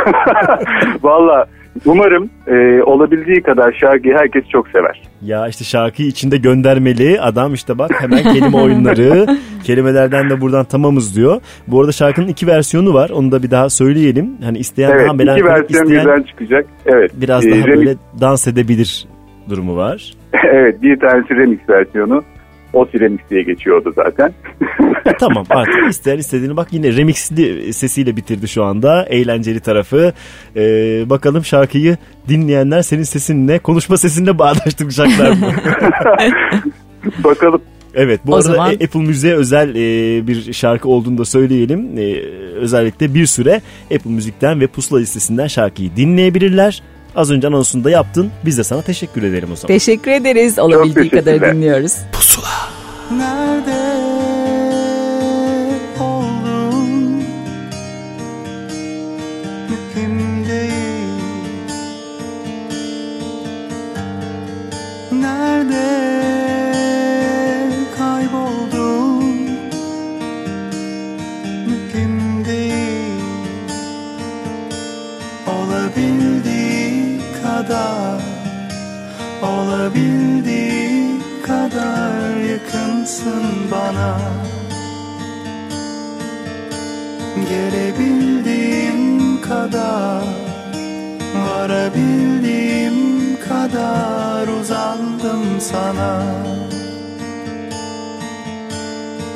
Valla umarım e, olabildiği kadar şarkıyı herkes çok sever. Ya işte şarkıyı içinde göndermeli adam işte bak hemen kelime oyunları kelimelerden de buradan tamamız diyor. Bu arada şarkının iki versiyonu var onu da bir daha söyleyelim. Hani isteyen evet daha iki melankolik versiyon isteyen birden çıkacak. Evet. biraz e, daha remix- böyle dans edebilir durumu var. evet bir tanesi remix versiyonu. O remix diye geçiyordu zaten. E, tamam artık isteyen istediğini bak yine remixli sesiyle bitirdi şu anda eğlenceli tarafı. Ee, bakalım şarkıyı dinleyenler senin sesinle konuşma sesinle bağdaştıracaklar mı? Bakalım. Evet bu O arada zaman- Apple Müziğe özel e, bir şarkı olduğunu da söyleyelim. E, özellikle bir süre Apple Müzik'ten ve Pusula listesinden şarkıyı dinleyebilirler. Az önce anonsunu da yaptın. Biz de sana teşekkür ederim o zaman. Teşekkür ederiz. Olabildiği kadar dinliyoruz. Nerede bana. Gelebildiğim kadar Varabildiğim kadar uzandım sana.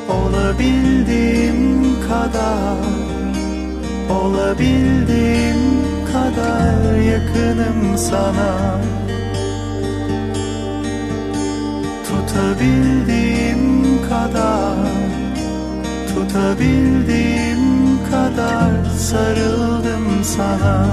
Olabildiğim kadar Olabildiğim kadar yakınım sana. Tutabildiğim kadar Tutabildiğim kadar sarıldım sana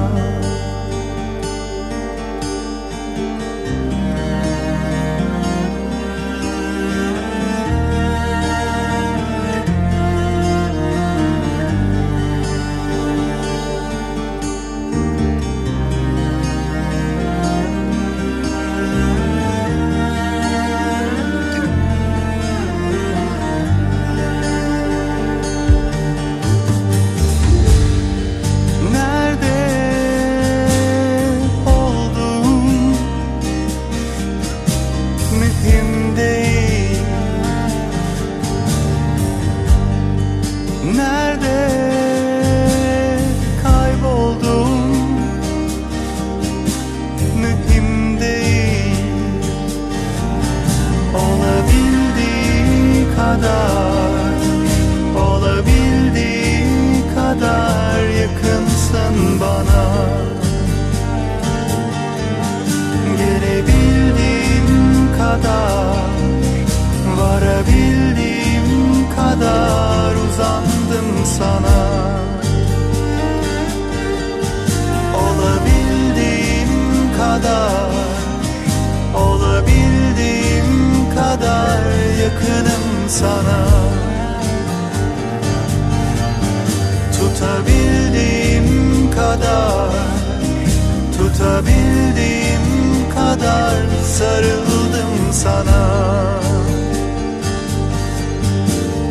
kadar Varabildiğim kadar uzandım sana. Olabildiğim kadar Olabildiğim kadar yakınım sana. Tutabildiğim kadar Tutabildiğim kadar sarıldım sana.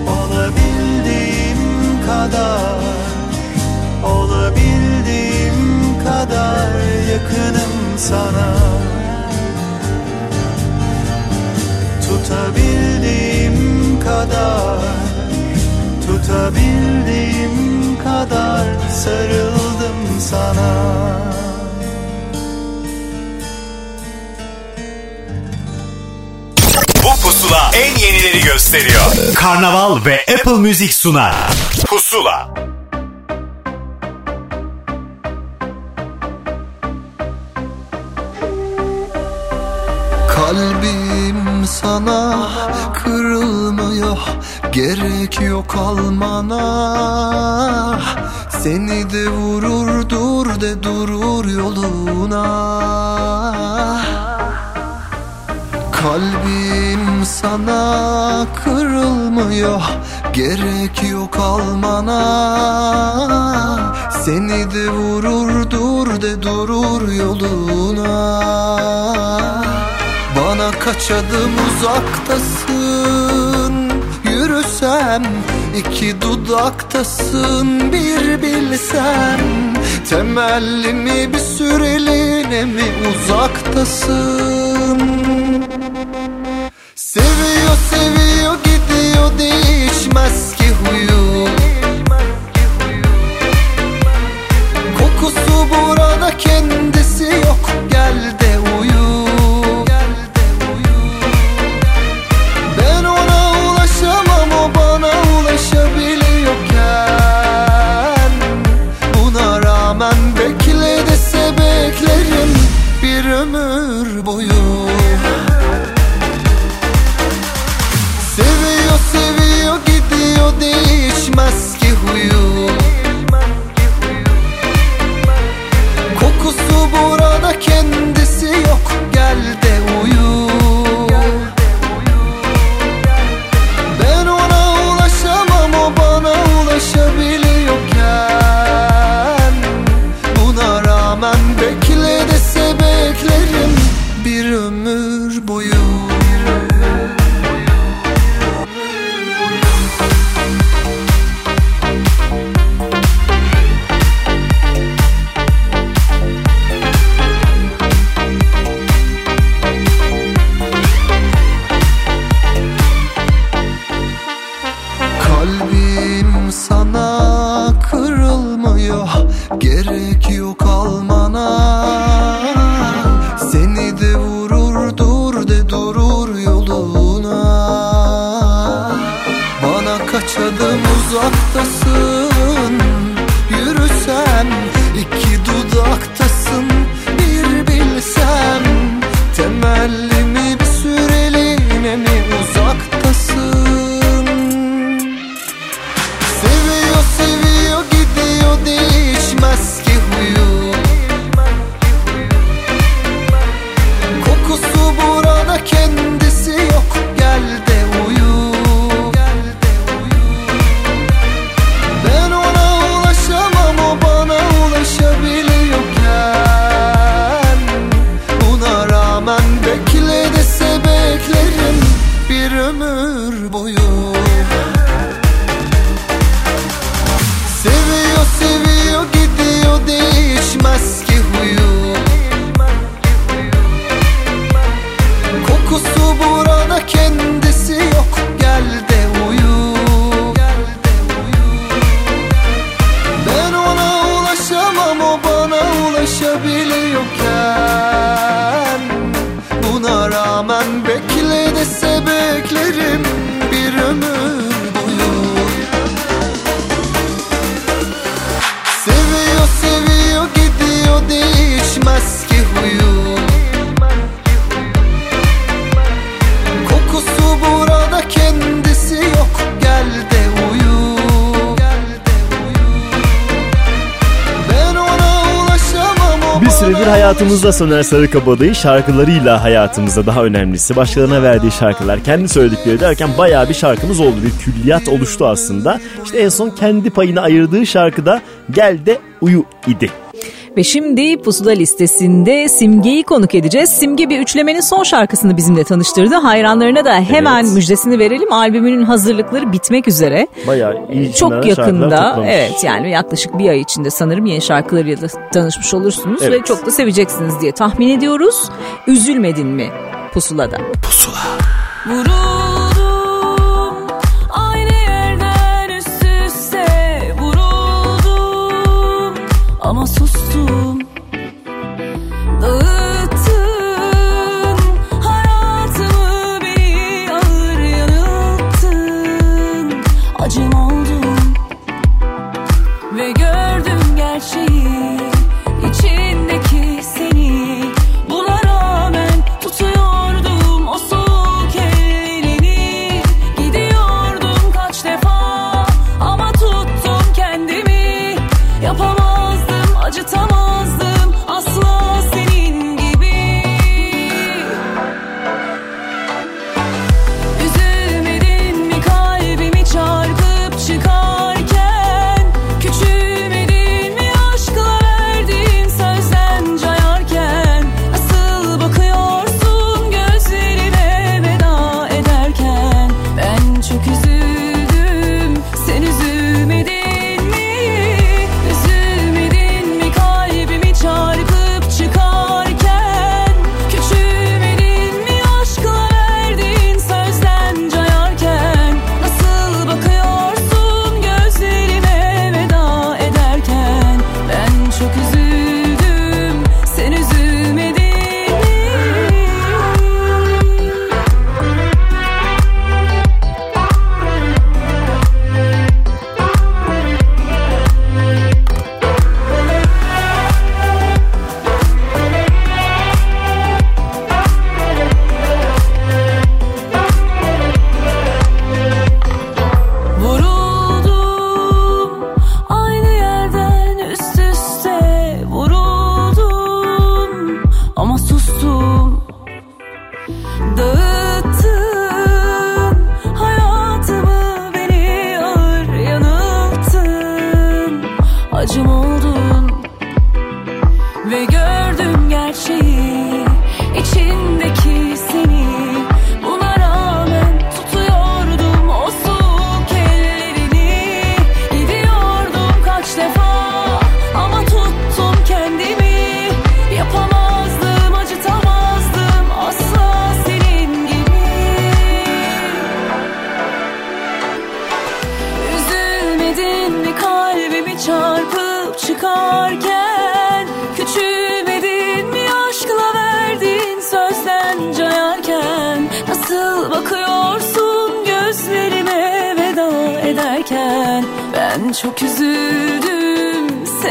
Olabildiğim kadar Olabildiğim kadar yakınım sana. Tutabildiğim kadar Tutabildiğim kadar sarıldım sana pusula en yenileri gösteriyor. Karnaval ve Apple Müzik sunar. Pusula. Kalbim sana kırılmıyor Gerek yok almana Seni de vurur dur de durur yoluna Kalbim sana kırılmıyor Gerek yok almana. Seni de vurur dur de durur yoluna. Bana kaç adım uzaktasın Yürüsem iki dudaktasın bir bilsem Temellimi bir süreliğine mi uzaktasın Seviyor hayatımızda Soner Sarıkabadayı şarkılarıyla hayatımızda daha önemlisi başkalarına verdiği şarkılar kendi söyledikleri derken bayağı bir şarkımız oldu bir külliyat oluştu aslında. İşte en son kendi payını ayırdığı şarkıda Gel de Uyu idi. Ve şimdi Pusula listesinde Simge'yi konuk edeceğiz. Simge bir üçlemenin son şarkısını bizimle tanıştırdı. Hayranlarına da hemen evet. müjdesini verelim. Albümünün hazırlıkları bitmek üzere. Bayağı iyi Çok yakında. Evet yani yaklaşık bir ay içinde sanırım yeni şarkılarıyla da tanışmış olursunuz. Evet. Ve çok da seveceksiniz diye tahmin ediyoruz. Üzülmedin mi Pusula'da? Pusula. Vurur. ama sus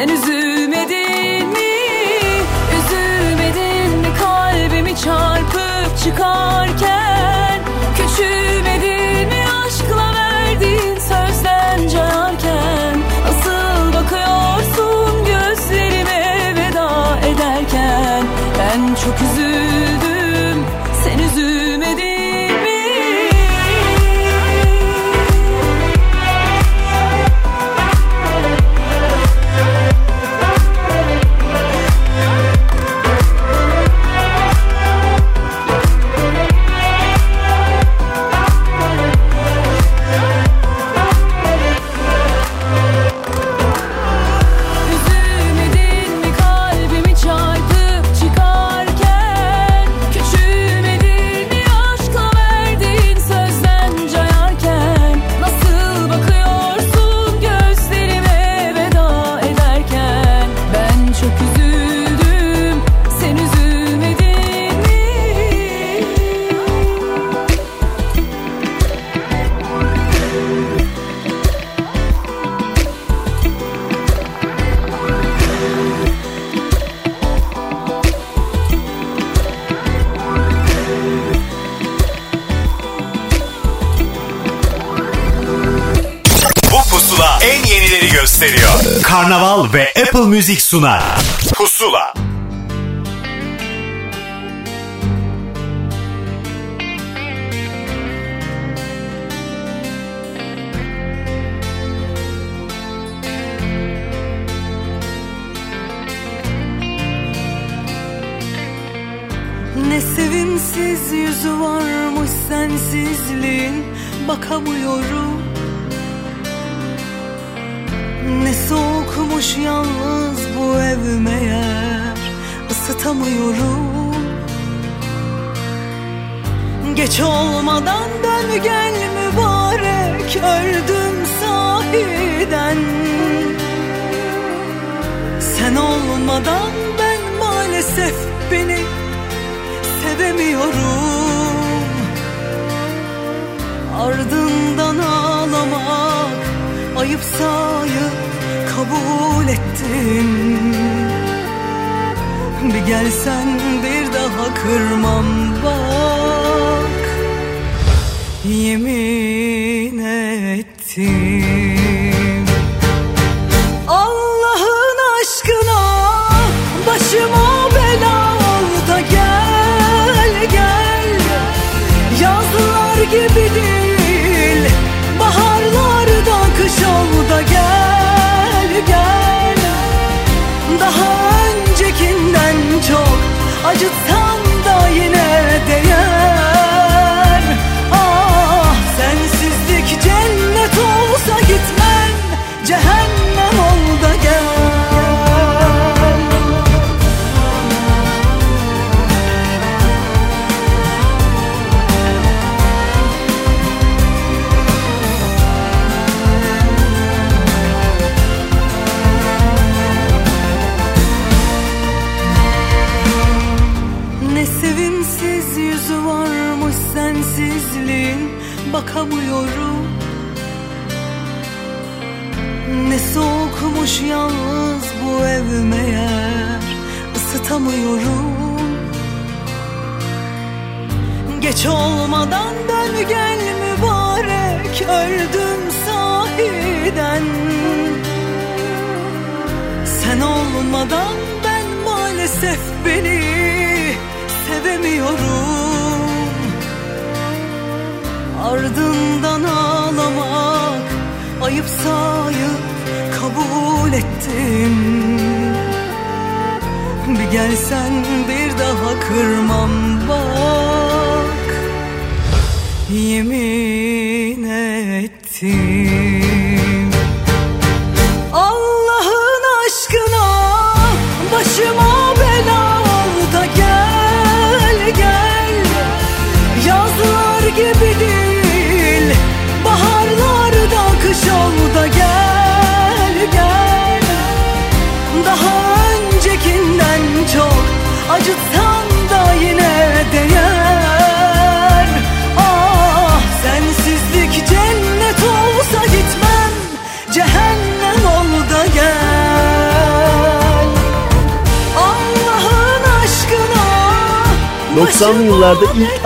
Sen üzülmedin mi? Üzülmedin mi kalbimi çarpıp çıkarken? Karnaval ve Apple Müzik sunar. Pusula. Ne sevimsiz yüzü varmış sensizliğin Bakamıyorum gittin Bir gelsen bir daha kırmam bak. Yemin 주차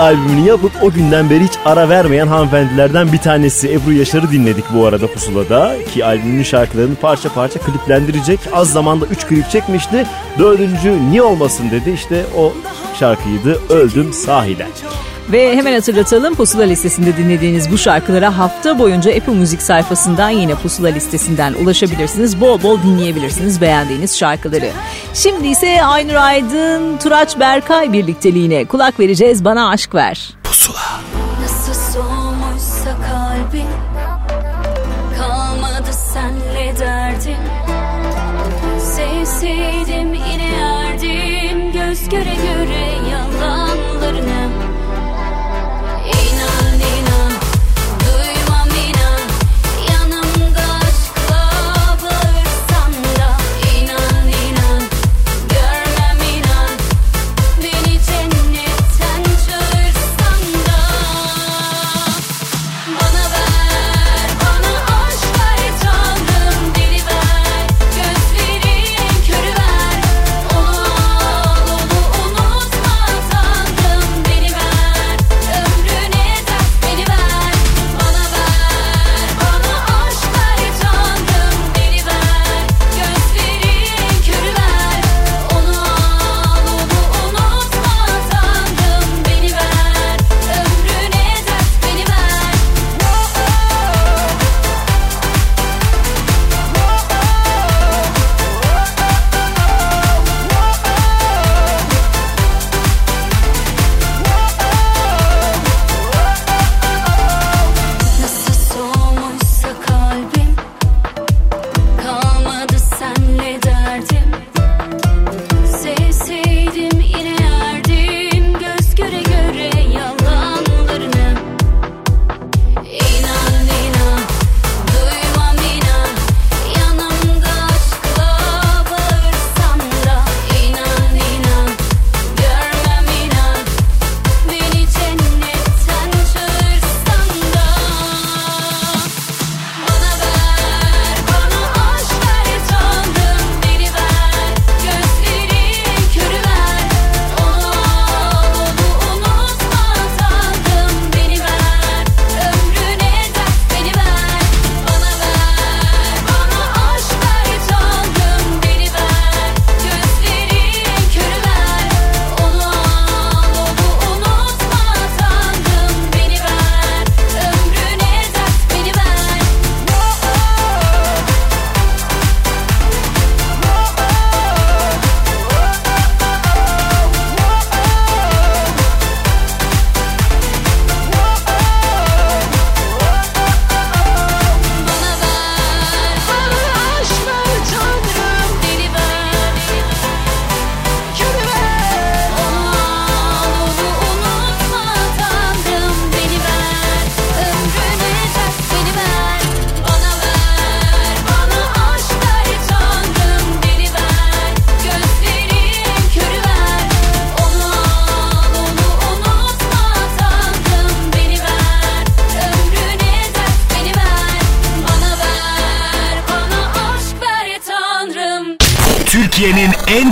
albümünü yapıp o günden beri hiç ara vermeyen hanımefendilerden bir tanesi Ebru Yaşar'ı dinledik bu arada pusulada ki albümünün şarkılarını parça parça kliplendirecek. Az zamanda 3 klip çekmişti. Dördüncü niye olmasın dedi işte o şarkıydı Öldüm Sahiden. Ve hemen hatırlatalım Pusula listesinde dinlediğiniz bu şarkılara hafta boyunca Apple Müzik sayfasından yine Pusula listesinden ulaşabilirsiniz. Bol bol dinleyebilirsiniz beğendiğiniz şarkıları. Şimdi ise Aynur Aydın, Turaç Berkay birlikteliğine kulak vereceğiz. Bana aşk ver.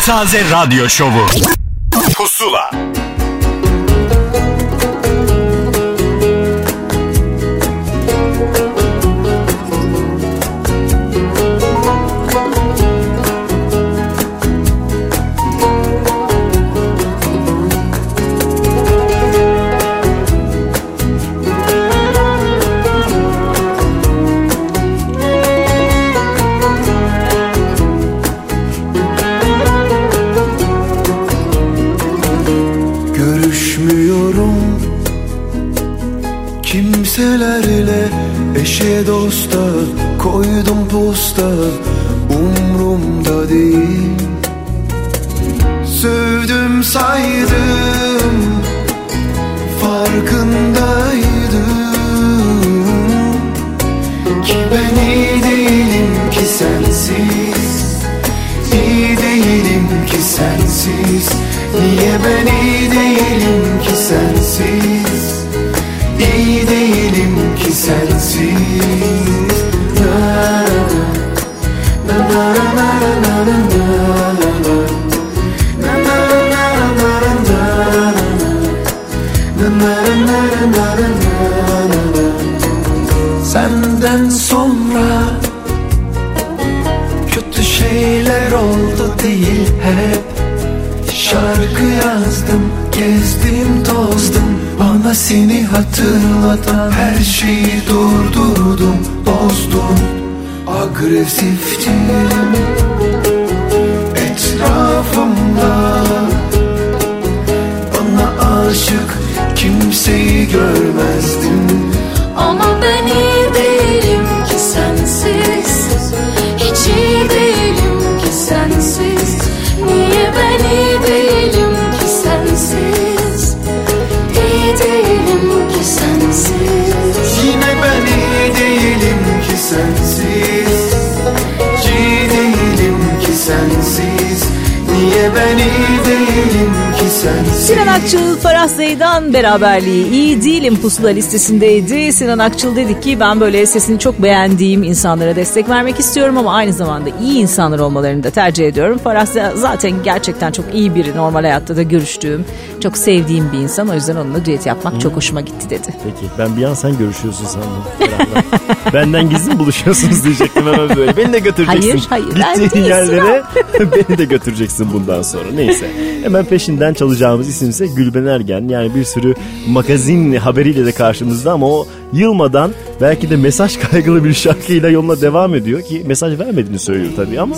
Yelpaze Radyo Şovu. Pusula. Seni hatırlatan her şeyi durdurdum, bozdum. Agresiftim. Etrafımda Bana aşık kimseyi görmezdim. Ama ben beni de Sinan Akçıl, Farah Zeydan beraberliği iyi değilim pusula listesindeydi. Sinan Akçıl dedi ki ben böyle sesini çok beğendiğim insanlara destek vermek istiyorum ama aynı zamanda iyi insanlar olmalarını da tercih ediyorum. Farah zaten gerçekten çok iyi biri normal hayatta da görüştüğüm, çok sevdiğim bir insan. O yüzden onunla düet yapmak çok hoşuma gitti dedi. Peki ben bir an sen görüşüyorsun sandım. Benden gizli mi buluşuyorsunuz diyecektim hemen böyle. Beni de götüreceksin. Hayır, hayır, Gittiğin yerlere beni de götüreceksin bundan sonra. Neyse. Hemen peşinden çalacağımız isim ise Gülben Ergen. Yani bir sürü magazin haberiyle de karşımızda ama o yılmadan belki de mesaj kaygılı bir şarkıyla yoluna devam ediyor ki mesaj vermediğini söylüyor tabii ama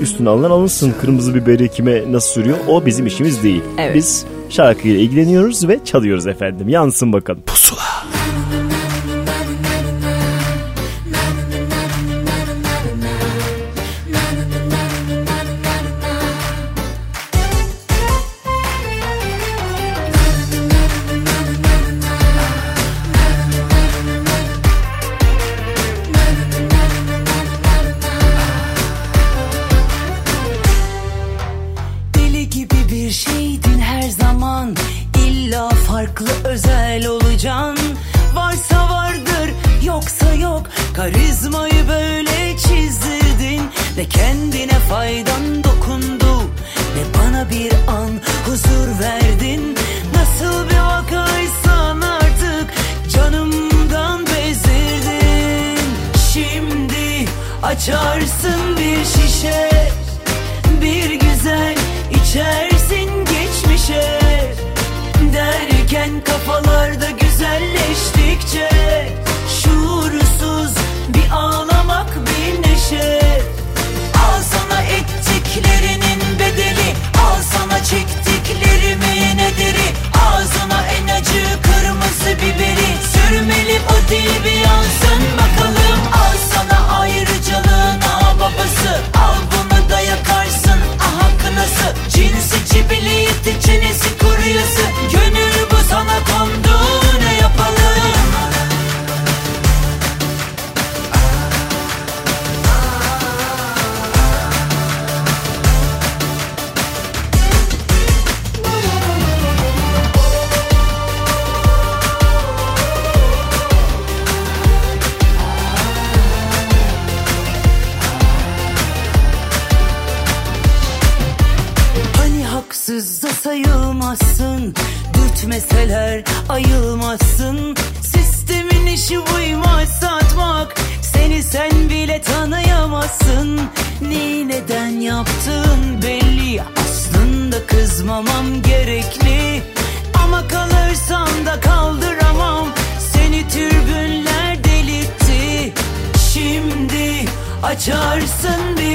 üstüne alınan alınsın. Kırmızı biberi kime nasıl sürüyor o bizim işimiz değil. Evet. Biz şarkıyla ilgileniyoruz ve çalıyoruz efendim. Yansın bakalım. Pusula.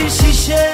Açarsın bir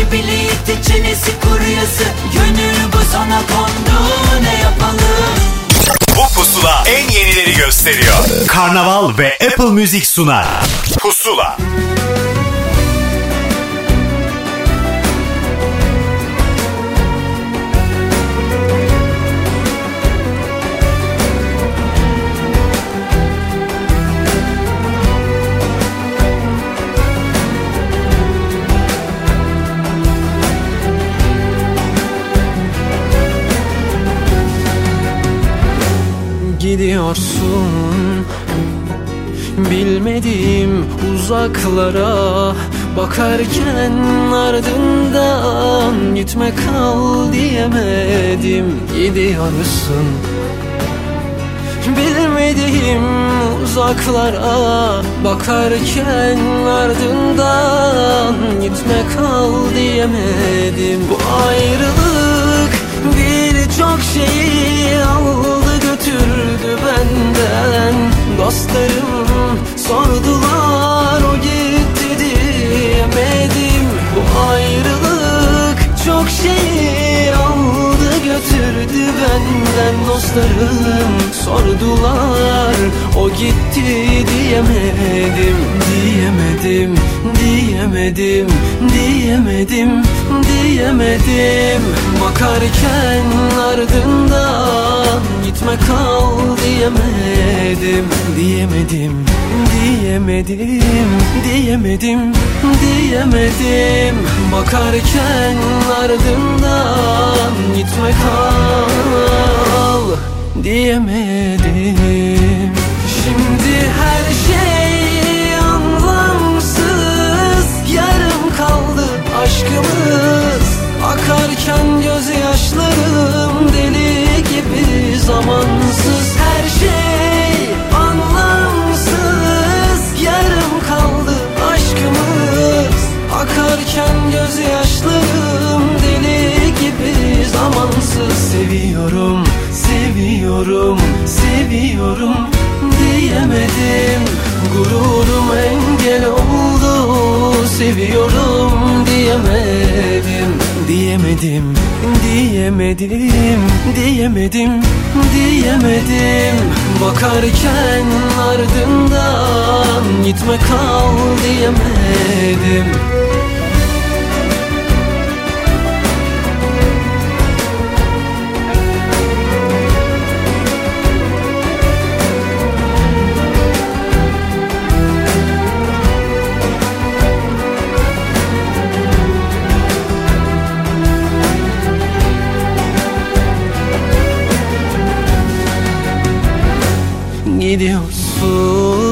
Cinsi cibiliyeti çenesi kuryası Gönül bu sana kondu ne yapalım Bu pusula en yenileri gösteriyor. Karnaval ve Apple Music sunar. Pusula. Gidiyorsun Bilmediğim uzaklara Bakarken ardından Gitme kal diyemedim Gidiyorsun. Bilmediğim uzaklara Bakarken ardından Gitme kal diyemedim. Bu ayrılık birçok şeyi aldı benden Dostlarım sordular o gitti diyemedim. Bu ayrılık çok aldı götürdü benden Dostlarım. Sordular o gitti diyemedim Diyemedim, diyemedim, diyemedim, diyemedim. Bakarken ardından gitme kal diyemedim Diyemedim, diyemedim, diyemedim, diyemedim. Bakarken ardından gitme kal. Diyemedim diyemedim Gururum engel oldu seviyorum diyemedim. Diyemedim, diyemedim, diyemedim, diyemedim. Bakarken ardından gitme kal diyemedim gidiyorsun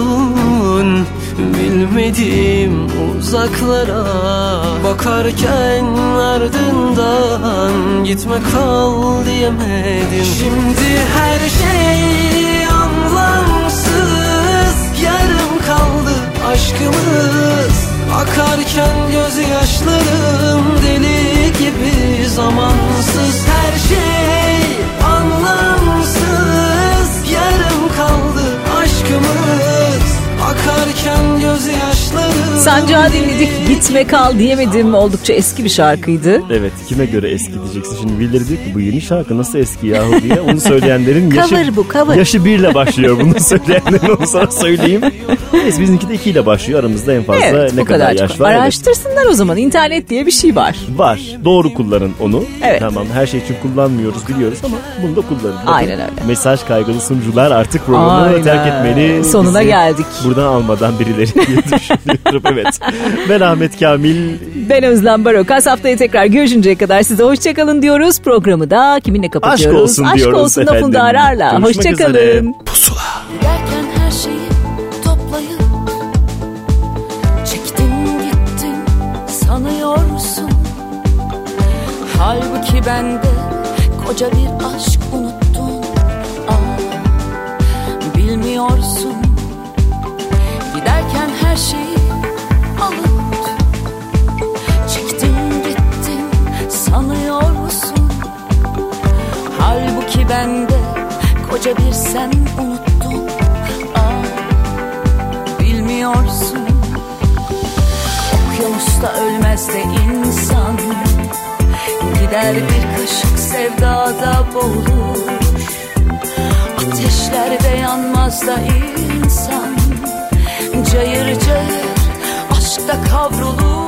Bilmediğim uzaklara Bakarken ardından Gitme kal diyemedim. Şimdi her şey anlamsız Yarım kaldı aşkımız. Akarken gözyaşlarım deli gibi zamansız. Her şey Sancağı dinledik gitme kal diyemedim oldukça eski bir şarkıydı. Evet kime göre eski diyeceksin şimdi birileri diyor ki bu yeni şarkı nasıl eski yahu diye onu söyleyenlerin yaşı, cover bu, cover. yaşı birle başlıyor bunu söyleyenlerin onu sana söyleyeyim. Neyse bizimki de ikiyle başlıyor. Aramızda en fazla evet ne kadar, kadar. yaş var. Evet. Araştırsınlar o zaman. İnternet diye bir şey var. Var. Doğru kullanın onu. Evet. Tamam her şey için kullanmıyoruz biliyoruz ama bunu da kullanın. Bakın, Aynen öyle. Mesaj kaygılı sunucular artık programı Aynen. terk etmeli. Sonuna Bizi geldik. Buradan almadan birileri diye düşünüyorum. evet. Ben Ahmet Kamil. Ben Özlem Barokas. Haftaya tekrar görüşünceye kadar size hoşçakalın diyoruz. Programı da kiminle kapatıyoruz? olsun Aşk diyoruz olsun da efendim. Funda Arar'la. Hoşçakalın. üzere. Giderken her şeyi Halbuki bende koca bir aşk unuttun Aa, Bilmiyorsun. Giderken her şeyi alıp Çektin gittin sanıyorsun Halbuki bende koca bir sen unuttun Aa, Bilmiyorsun. Okyanusta ölmez de insan Gider bir kaşık sevdada boğulur. Ateşlerde yanmaz da insan. Cayır cayır aşkta kavrulur